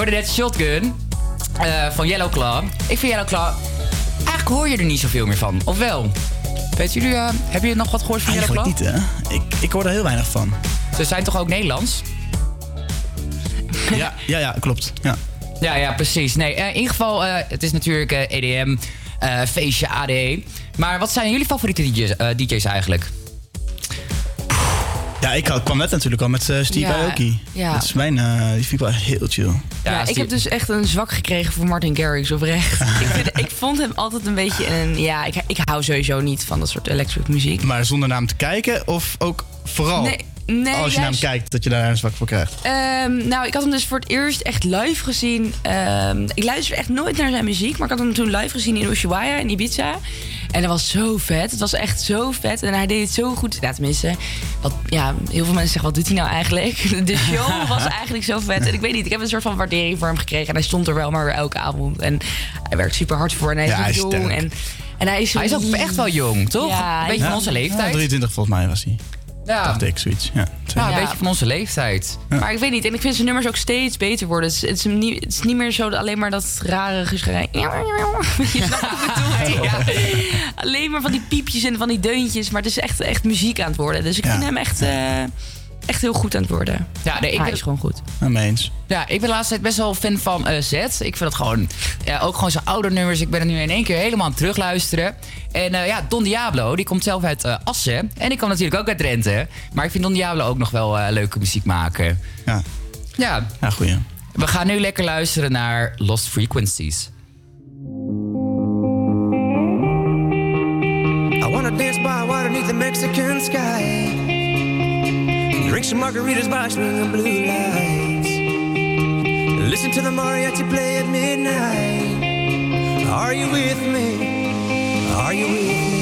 hoorde net Shotgun eh, van Yellow Claw. Ik vind Yellow Claw... Eigenlijk hoor je er niet zoveel meer van. Of wel? Weet jullie, eh, hebben jullie nog wat gehoord van Yellow Claw? Niet, hè? Ik, ik hoor er heel weinig van. Ze zijn toch ook Nederlands? Ja, ja, ja klopt. Ja. Ja, ja, precies. Nee, eh, in ieder geval, eh, het is natuurlijk EDM, eh, feestje, ADE. Maar wat zijn jullie favoriete DJ's, DJ's eigenlijk? Ja, ik kwam net natuurlijk al met Steve Ja, Aoki. ja. Dat is mijn, die vind ik wel heel chill. Ja, ik heb dus echt een zwak gekregen voor Martin Garrix oprecht. ik, vind, ik vond hem altijd een beetje een... Ja, ik, ik hou sowieso niet van dat soort electric muziek. Maar zonder naar hem te kijken of ook vooral Nee, nee, als je naar hem kijkt dat je daar een zwak voor krijgt? Ehm, nou, ik had hem dus voor het eerst echt live gezien. Ehm, ik luister echt nooit naar zijn muziek, maar ik had hem toen live gezien in Ushuaia in Ibiza. En dat was zo vet. Het was echt zo vet. En hij deed het zo goed. Ja, tenminste, wat, ja, heel veel mensen zeggen, wat doet hij nou eigenlijk? De show was eigenlijk zo vet. En ik weet niet, ik heb een soort van waardering voor hem gekregen. En hij stond er wel maar weer elke avond. En hij werkt super hard voor. En hij is Ja, hij is jong. En, en hij is, zo Hij is ook echt wel jong, toch? Ja, Een beetje van onze leeftijd. Ja, 23 volgens mij was hij. Ja. Dacht ik, zoiets. Ja, Ja, een Ja. beetje van onze leeftijd. Maar ik weet niet. En ik vind zijn nummers ook steeds beter worden. Het is, het is, hem niet, het is niet meer zo alleen maar dat rare geschrei. Je snapt wat ik. Alleen maar van die piepjes en van die deuntjes. Maar het is echt, echt muziek aan het worden. Dus ik Ja. vind hem echt, eh, echt heel goed aan het worden. Ja, nee, ik Hij ben- is gewoon goed. Nou, mee eens. Ja, ik ben de laatste tijd best wel fan van eh Z. Ik vind het gewoon, ja, ook gewoon zijn oude nummers. Ik ben er nu in één keer helemaal aan het terugluisteren. En eh, ja, Don Diablo, die komt zelf uit eh, Assen. En ik kom natuurlijk ook uit Drenthe. Maar ik vind Don Diablo ook nog wel leuke muziek maken. Ja. Ja. Ja, goeie. We gaan nu lekker luisteren naar Lost Frequencies. I wanna dance by water beneath the Mexican sky. Drink some margaritas by swinging blue lights. Listen to the mariachi play at midnight. Are you with me? Are you with me?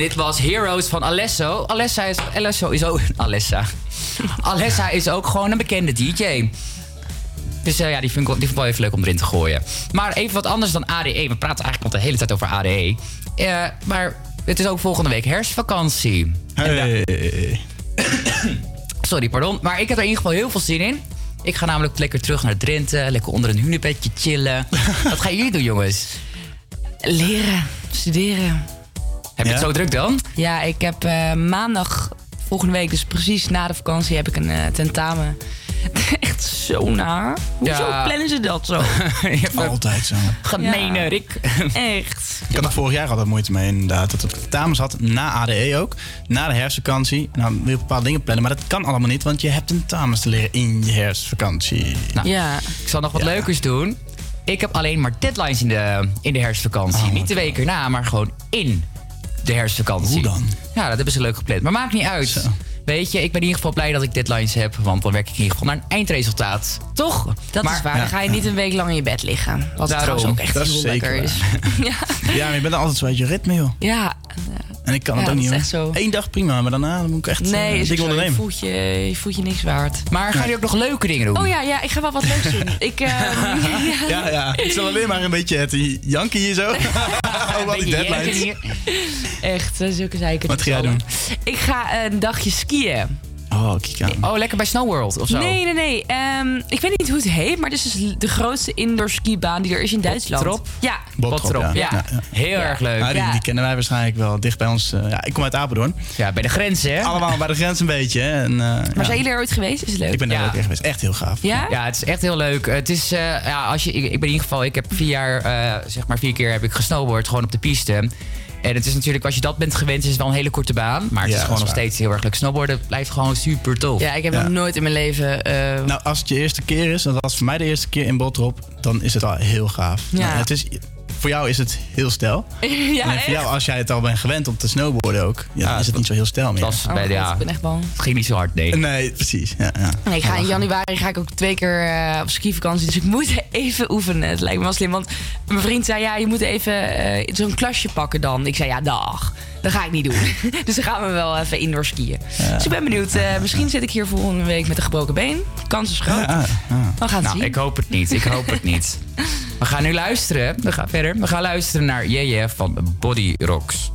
Dit was Heroes van Alesso. Alessa is, Alesso is ook... Alessa. Alessa is ook gewoon een bekende DJ. Dus eh, ja, die vind, ik, die vond ik wel even leuk om erin te gooien. Maar even wat anders dan ADE. We praten eigenlijk al de hele tijd over ADE. Eh, maar het is ook volgende week herfstvakantie. Hey. Sorry, pardon. Maar ik heb er in ieder geval heel veel zin in. Ik ga namelijk lekker terug naar Drenthe. Lekker onder een hunebedje chillen. wat gaan jullie doen, jongens? Leren, studeren. Heb je het zo druk dan? Ja, ik heb eh, maandag volgende week, dus precies na de vakantie, heb ik een eh, tentamen. Echt zo naar. Hoezo Ja. plannen ze dat zo? Altijd zo. Gemene Rick. Echt. Ik had er vorig jaar altijd moeite mee inderdaad. Dat ik tentamens had, na ADE ook. Na de herfstvakantie. Nou, wil je bepaalde dingen plannen. Maar dat kan allemaal niet, want je hebt tentamens te leren in je herfstvakantie. Nou, ja. Ik zal nog wat leukers doen. Ik heb alleen maar deadlines in de, in de herfstvakantie. Niet de week erna, maar gewoon in de herfstvakantie. Hoe dan? Ja, dat hebben ze leuk gepland. Maar maakt niet uit. Weet je, ik ben in ieder geval blij dat ik deadlines heb. Want dan werk ik in ieder geval naar een eindresultaat. Toch? Dat is waar. Dan ga je niet een week lang in je bed liggen. Wat Daarom. trouwens ook echt heel zeker lekker is. Ja, maar je bent altijd zo uit je ritme, joh. Ja. En ik kan Ja, het ook dat niet, echt zo. Eén dag prima, maar daarna dan moet ik echt Nee, eh, zo. je, ondernemen. voelt je, je voelt je niks waard. Maar gaan jullie ook nog leuke dingen doen? Oh ja, ja, ik ga wel wat leuks doen. Ik, eh, Ja, ja. Ik zal alleen maar een beetje het janken hier zo. Al die deadlines. Echt, eh, zulke zeiken. Wat ga jij doen? Ik ga een dagje skiën. Oh, kijk aan. Oh, lekker bij Snow World of zo? Nee, nee, nee. Ehm, ik weet niet hoe het heet, maar dit is dus de grootste indoor skibaan die er is in Duitsland. Bottrop? Ja. Bottrop, ja. ja. Ja, Heel erg leuk. Ja, die, kennen wij waarschijnlijk wel dicht bij ons. eh, ja, ik kom uit Apeldoorn. Ja, bij de grens, hè? Allemaal bij de grens een beetje. hè. En, eh, Maar ja. zijn jullie er ooit geweest? Is het leuk? Ik ben er Ja. ook een keer geweest. Echt heel gaaf. Ja? Ja, het is echt heel leuk. Het is, eh, ja, als je, ik, ik ben in ieder geval, ik heb vier jaar, eh, zeg maar vier keer heb ik gesnowboard, gewoon op de piste. En het is natuurlijk, als je dat bent gewend, is het wel een hele korte baan. Maar het Ja, is gewoon nog waar. steeds heel erg leuk. Snowboarden blijft gewoon super tof. Ja, ik heb Ja. nog nooit in mijn leven... eh, Nou, als het je eerste keer is, en dat was voor mij de eerste keer in Botrop, dan is het al heel gaaf. Ja. Nou, het is, voor jou is het heel stijl. ja, en voor jou, als jij het al bent gewend om te snowboarden ook, ja, is het niet zo heel stijl meer. Dat Oh, bij, ja, ik ben echt bang. het ging niet zo hard, nee. Nee, precies. Ja, ja. Nee, ik ga in januari ga ik ook twee keer eh, op skivakantie. Dus ik moet even oefenen. Het lijkt me wel slim. Want mijn vriend zei, ja, je moet even eh, zo'n klasje pakken dan. Ik zei, ja, dag. Dat ga ik niet doen. dus dan gaan we wel even indoor skiën. Dus ik ben benieuwd. eh, misschien zit ik hier volgende week met een gebroken been. Kans is groot. Ja, ja. We gaan het Nou, zien. ik hoop het niet. Ik hoop het niet. We gaan nu luisteren. We gaan verder. We gaan luisteren naar Jeje van Body Rocks.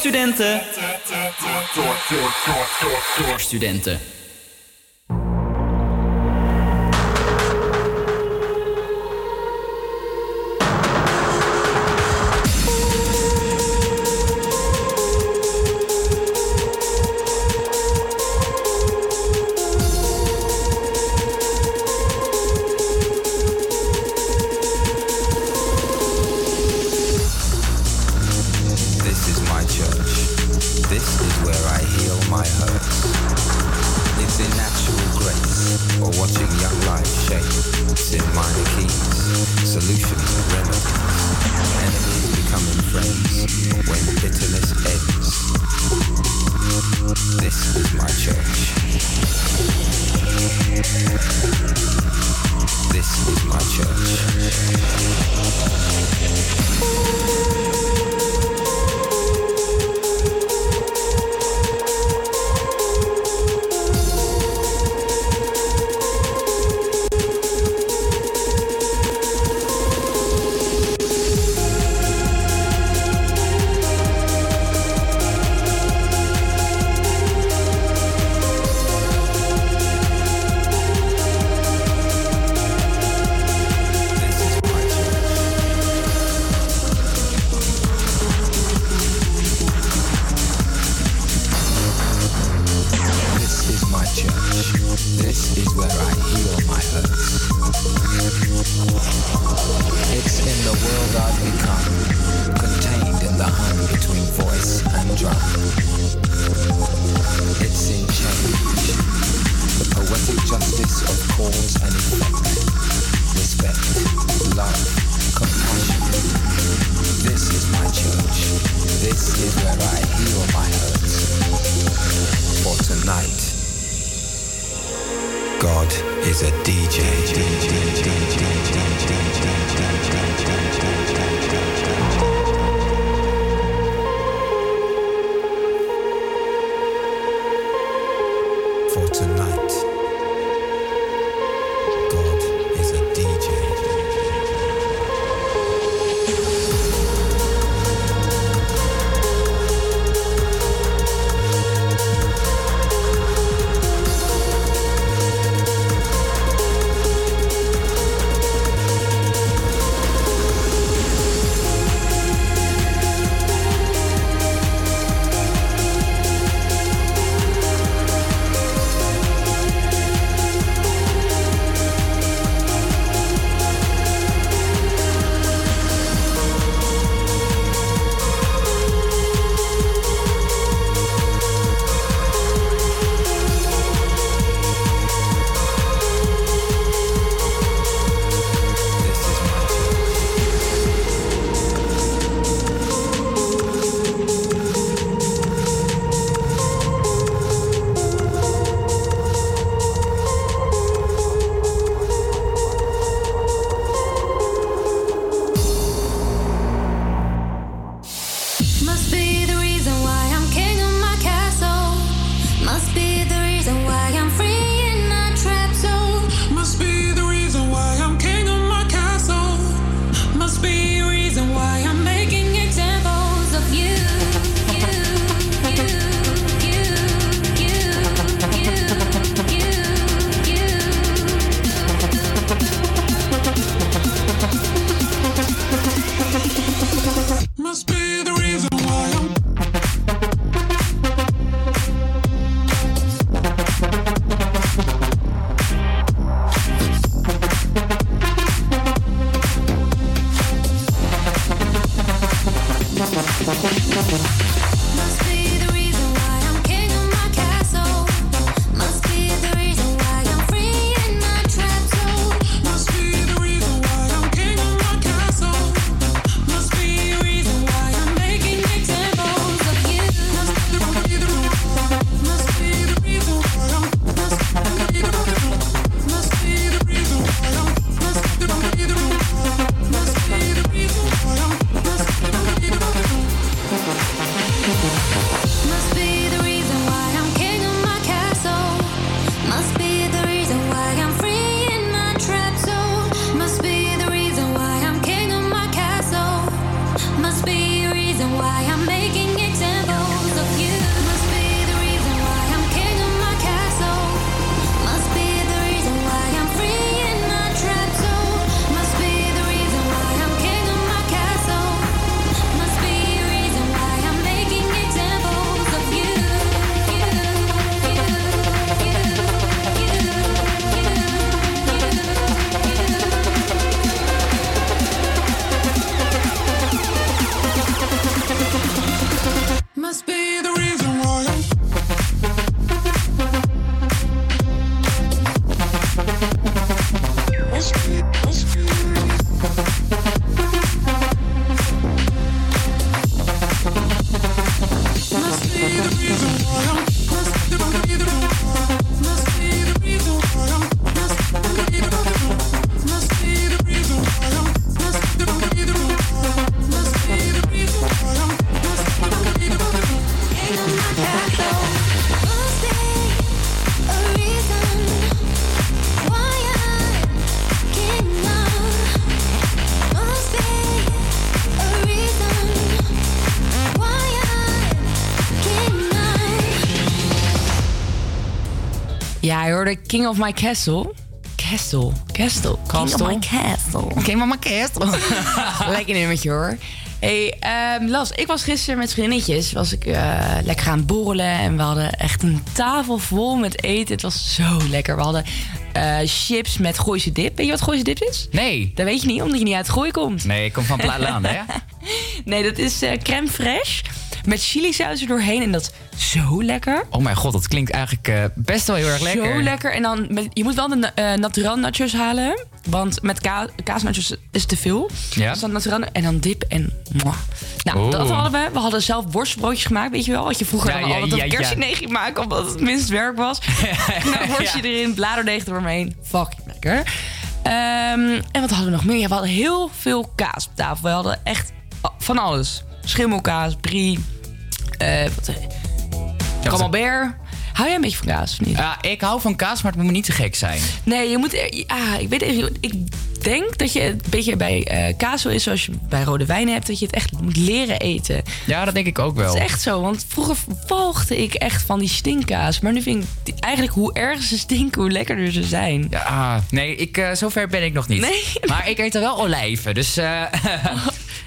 Studenten. Door studenten. Je hoorde King of My Castle. Castle. Castle. King of Castle. My Castle. King of My Castle. Lekker nummertje hoor. Hey, ehm, Las, ik was gisteren met vriendinnetjes. Was ik eh, lekker gaan borrelen. En we hadden echt een tafel vol met eten. Het was zo lekker. We hadden eh, chips met Gooise dip. Weet je wat Gooise dip is? Nee. Dat weet je niet, omdat je niet uit Gooi komt. Nee, ik kom van Plaatlaan, hè? Nee, dat is eh, crème fraîche. Met chilisaus er doorheen. En dat is zo lekker. Oh mijn god, dat klinkt eigenlijk best wel heel erg lekker. Zo lekker. En dan, met, je moet wel de na- eh, natural nachos halen. Want met ka kaasnachos is het te veel. Ja. Dus dan natural en dan dip en... mwah. Nou, Oeh. dat hadden we. We hadden zelf worstbroodjes gemaakt, weet je wel. Wat je vroeger Ja, ja, altijd ja, kerstdiner ging maken. Omdat het minst werk was. nou, worstje erin, bladerdeeg eromheen. Fucking lekker. Ehm, en wat hadden we nog meer? Ja, we hadden heel veel kaas op tafel. We hadden echt van alles. Schimmelkaas, brie, eh wat, camembert. Hou jij een beetje van kaas of niet? Ja, ik hou van kaas, maar het moet me niet te gek zijn. Nee, je moet. Ah, ik weet echt- Ik denk dat je een beetje bij eh kaas is zoals je bij rode wijnen hebt. Dat je het echt moet leren eten. Ja, dat denk ik ook wel. Dat is echt zo. Want vroeger walgde ik echt van die stinkkaas. Maar nu vind ik die- eigenlijk hoe erger ze stinken, hoe lekkerder ze zijn. Ja, ah, nee, ik, eh, zover ben ik nog niet. Nee? Maar ik eet er wel olijven, dus...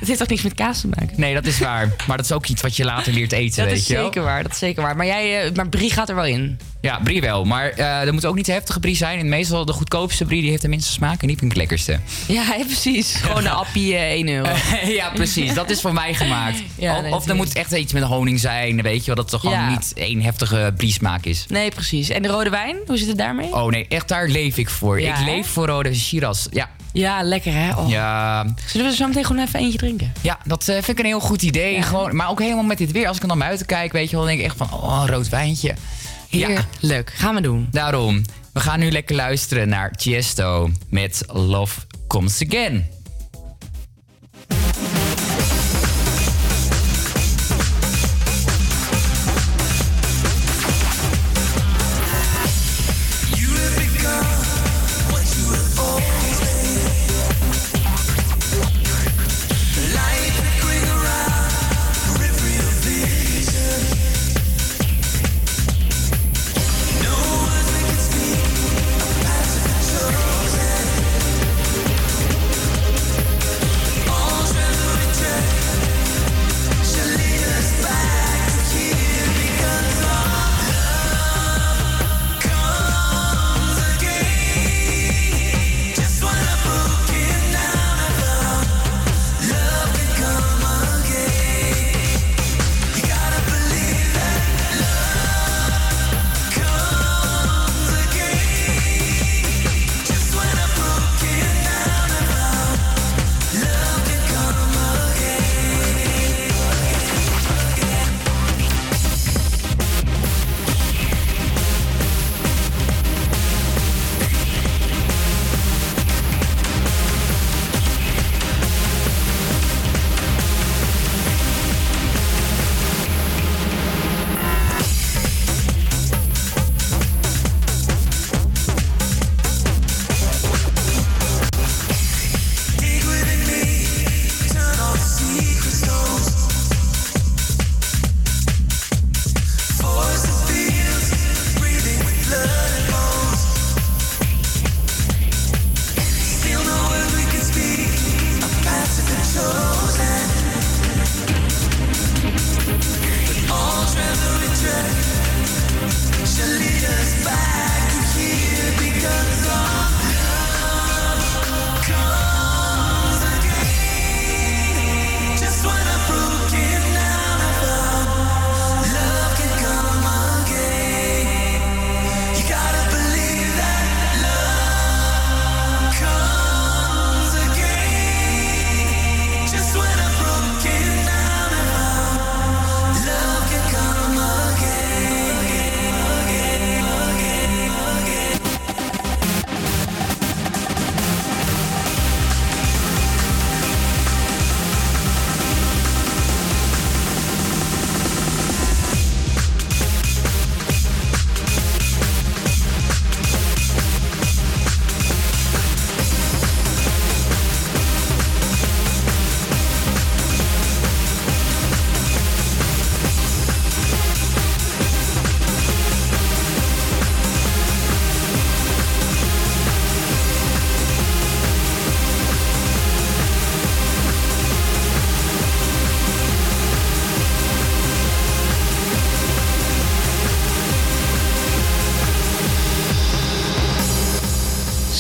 Het heeft toch niks met kaas te maken? nee, dat is waar. Maar dat is ook iets wat je later leert eten, dat weet is je wel. zeker waar. Dat is zeker waar. Maar, jij, eh, maar brie gaat er wel in. Ja, brie wel. Maar eh er moet ook niet te heftige brie zijn. En meestal de goedkoopste brie die heeft de minste smaak en niet het lekkerste. Ja, ja, precies. Gewoon een appie, eh, 1 euro. ja, precies. Dat is voor mij gemaakt. Ja, of, nee, of er moet echt iets met honing zijn, weet je wel. Dat het gewoon Ja. niet één heftige brie-smaak is. Nee, precies. En de rode wijn, hoe zit het daarmee? Oh nee, echt daar leef ik voor. Ik leef voor rode Shiraz. Ja. Ja, lekker hè? Oh. Ja, Zullen we zo meteen gewoon even eentje drinken? ja, dat eh, vind ik een heel goed idee. Gewoon, maar ook helemaal met dit weer. Als ik er dan buiten kijk, weet je wel, dan denk ik echt van, oh, een rood wijntje. Heerlijk. Gaan we doen. Daarom, we gaan nu lekker luisteren naar Tiesto met Love Comes Again.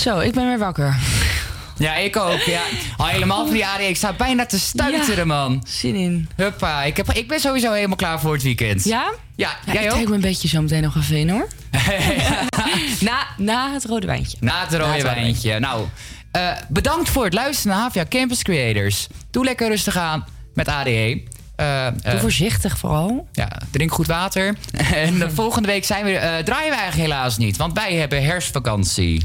Zo, ik ben weer wakker. Ja, ik ook. Ja. Al helemaal van die ADE. Ik sta bijna te stuiteren, Ja, man. Zin in. Huppa. Ik, heb, ik ben sowieso helemaal klaar voor het weekend. Ja? Ja, Ja, jij ik ook? trek me een beetje zo meteen nog even in hoor. na, na het rode wijntje. Na het rode Na het rode wijntje. Nou, eh, bedankt voor het luisteren naar Havia Campus Creators. Doe lekker rustig aan met ADE. Eh, eh, Doe voorzichtig vooral. Ja, drink goed water. en de volgende week zijn we, draaien we eigenlijk helaas niet. Want wij hebben herfstvakantie.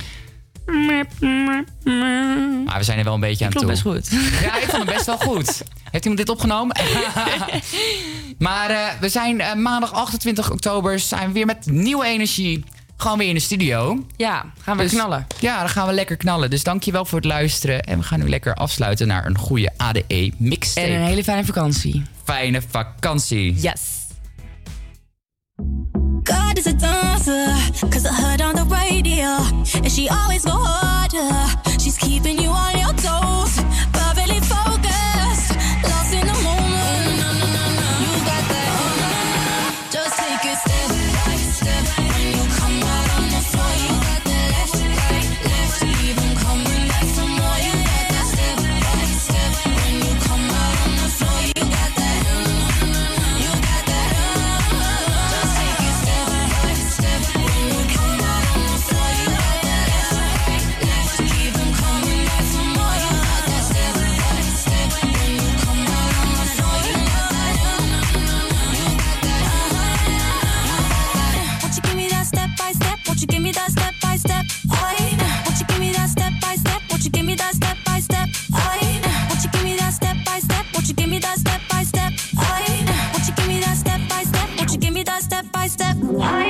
Maar we zijn er wel een beetje aan toe. Best goed. Ja, ik vond hem best wel goed. Heeft iemand dit opgenomen? maar eh, we zijn eh, maandag 28 oktober zijn we weer met nieuwe energie. Gewoon weer in de studio. Ja, gaan we Dus- knallen. Ja, dan gaan we lekker knallen. Dus dankjewel voor het luisteren. En we gaan nu lekker afsluiten naar een goede ADE mixtape. En een hele fijne vakantie. fijne vakantie. Yes. God is a dancer, cause I heard on the radio. And she always go harder. She's keeping you on your toes. Why?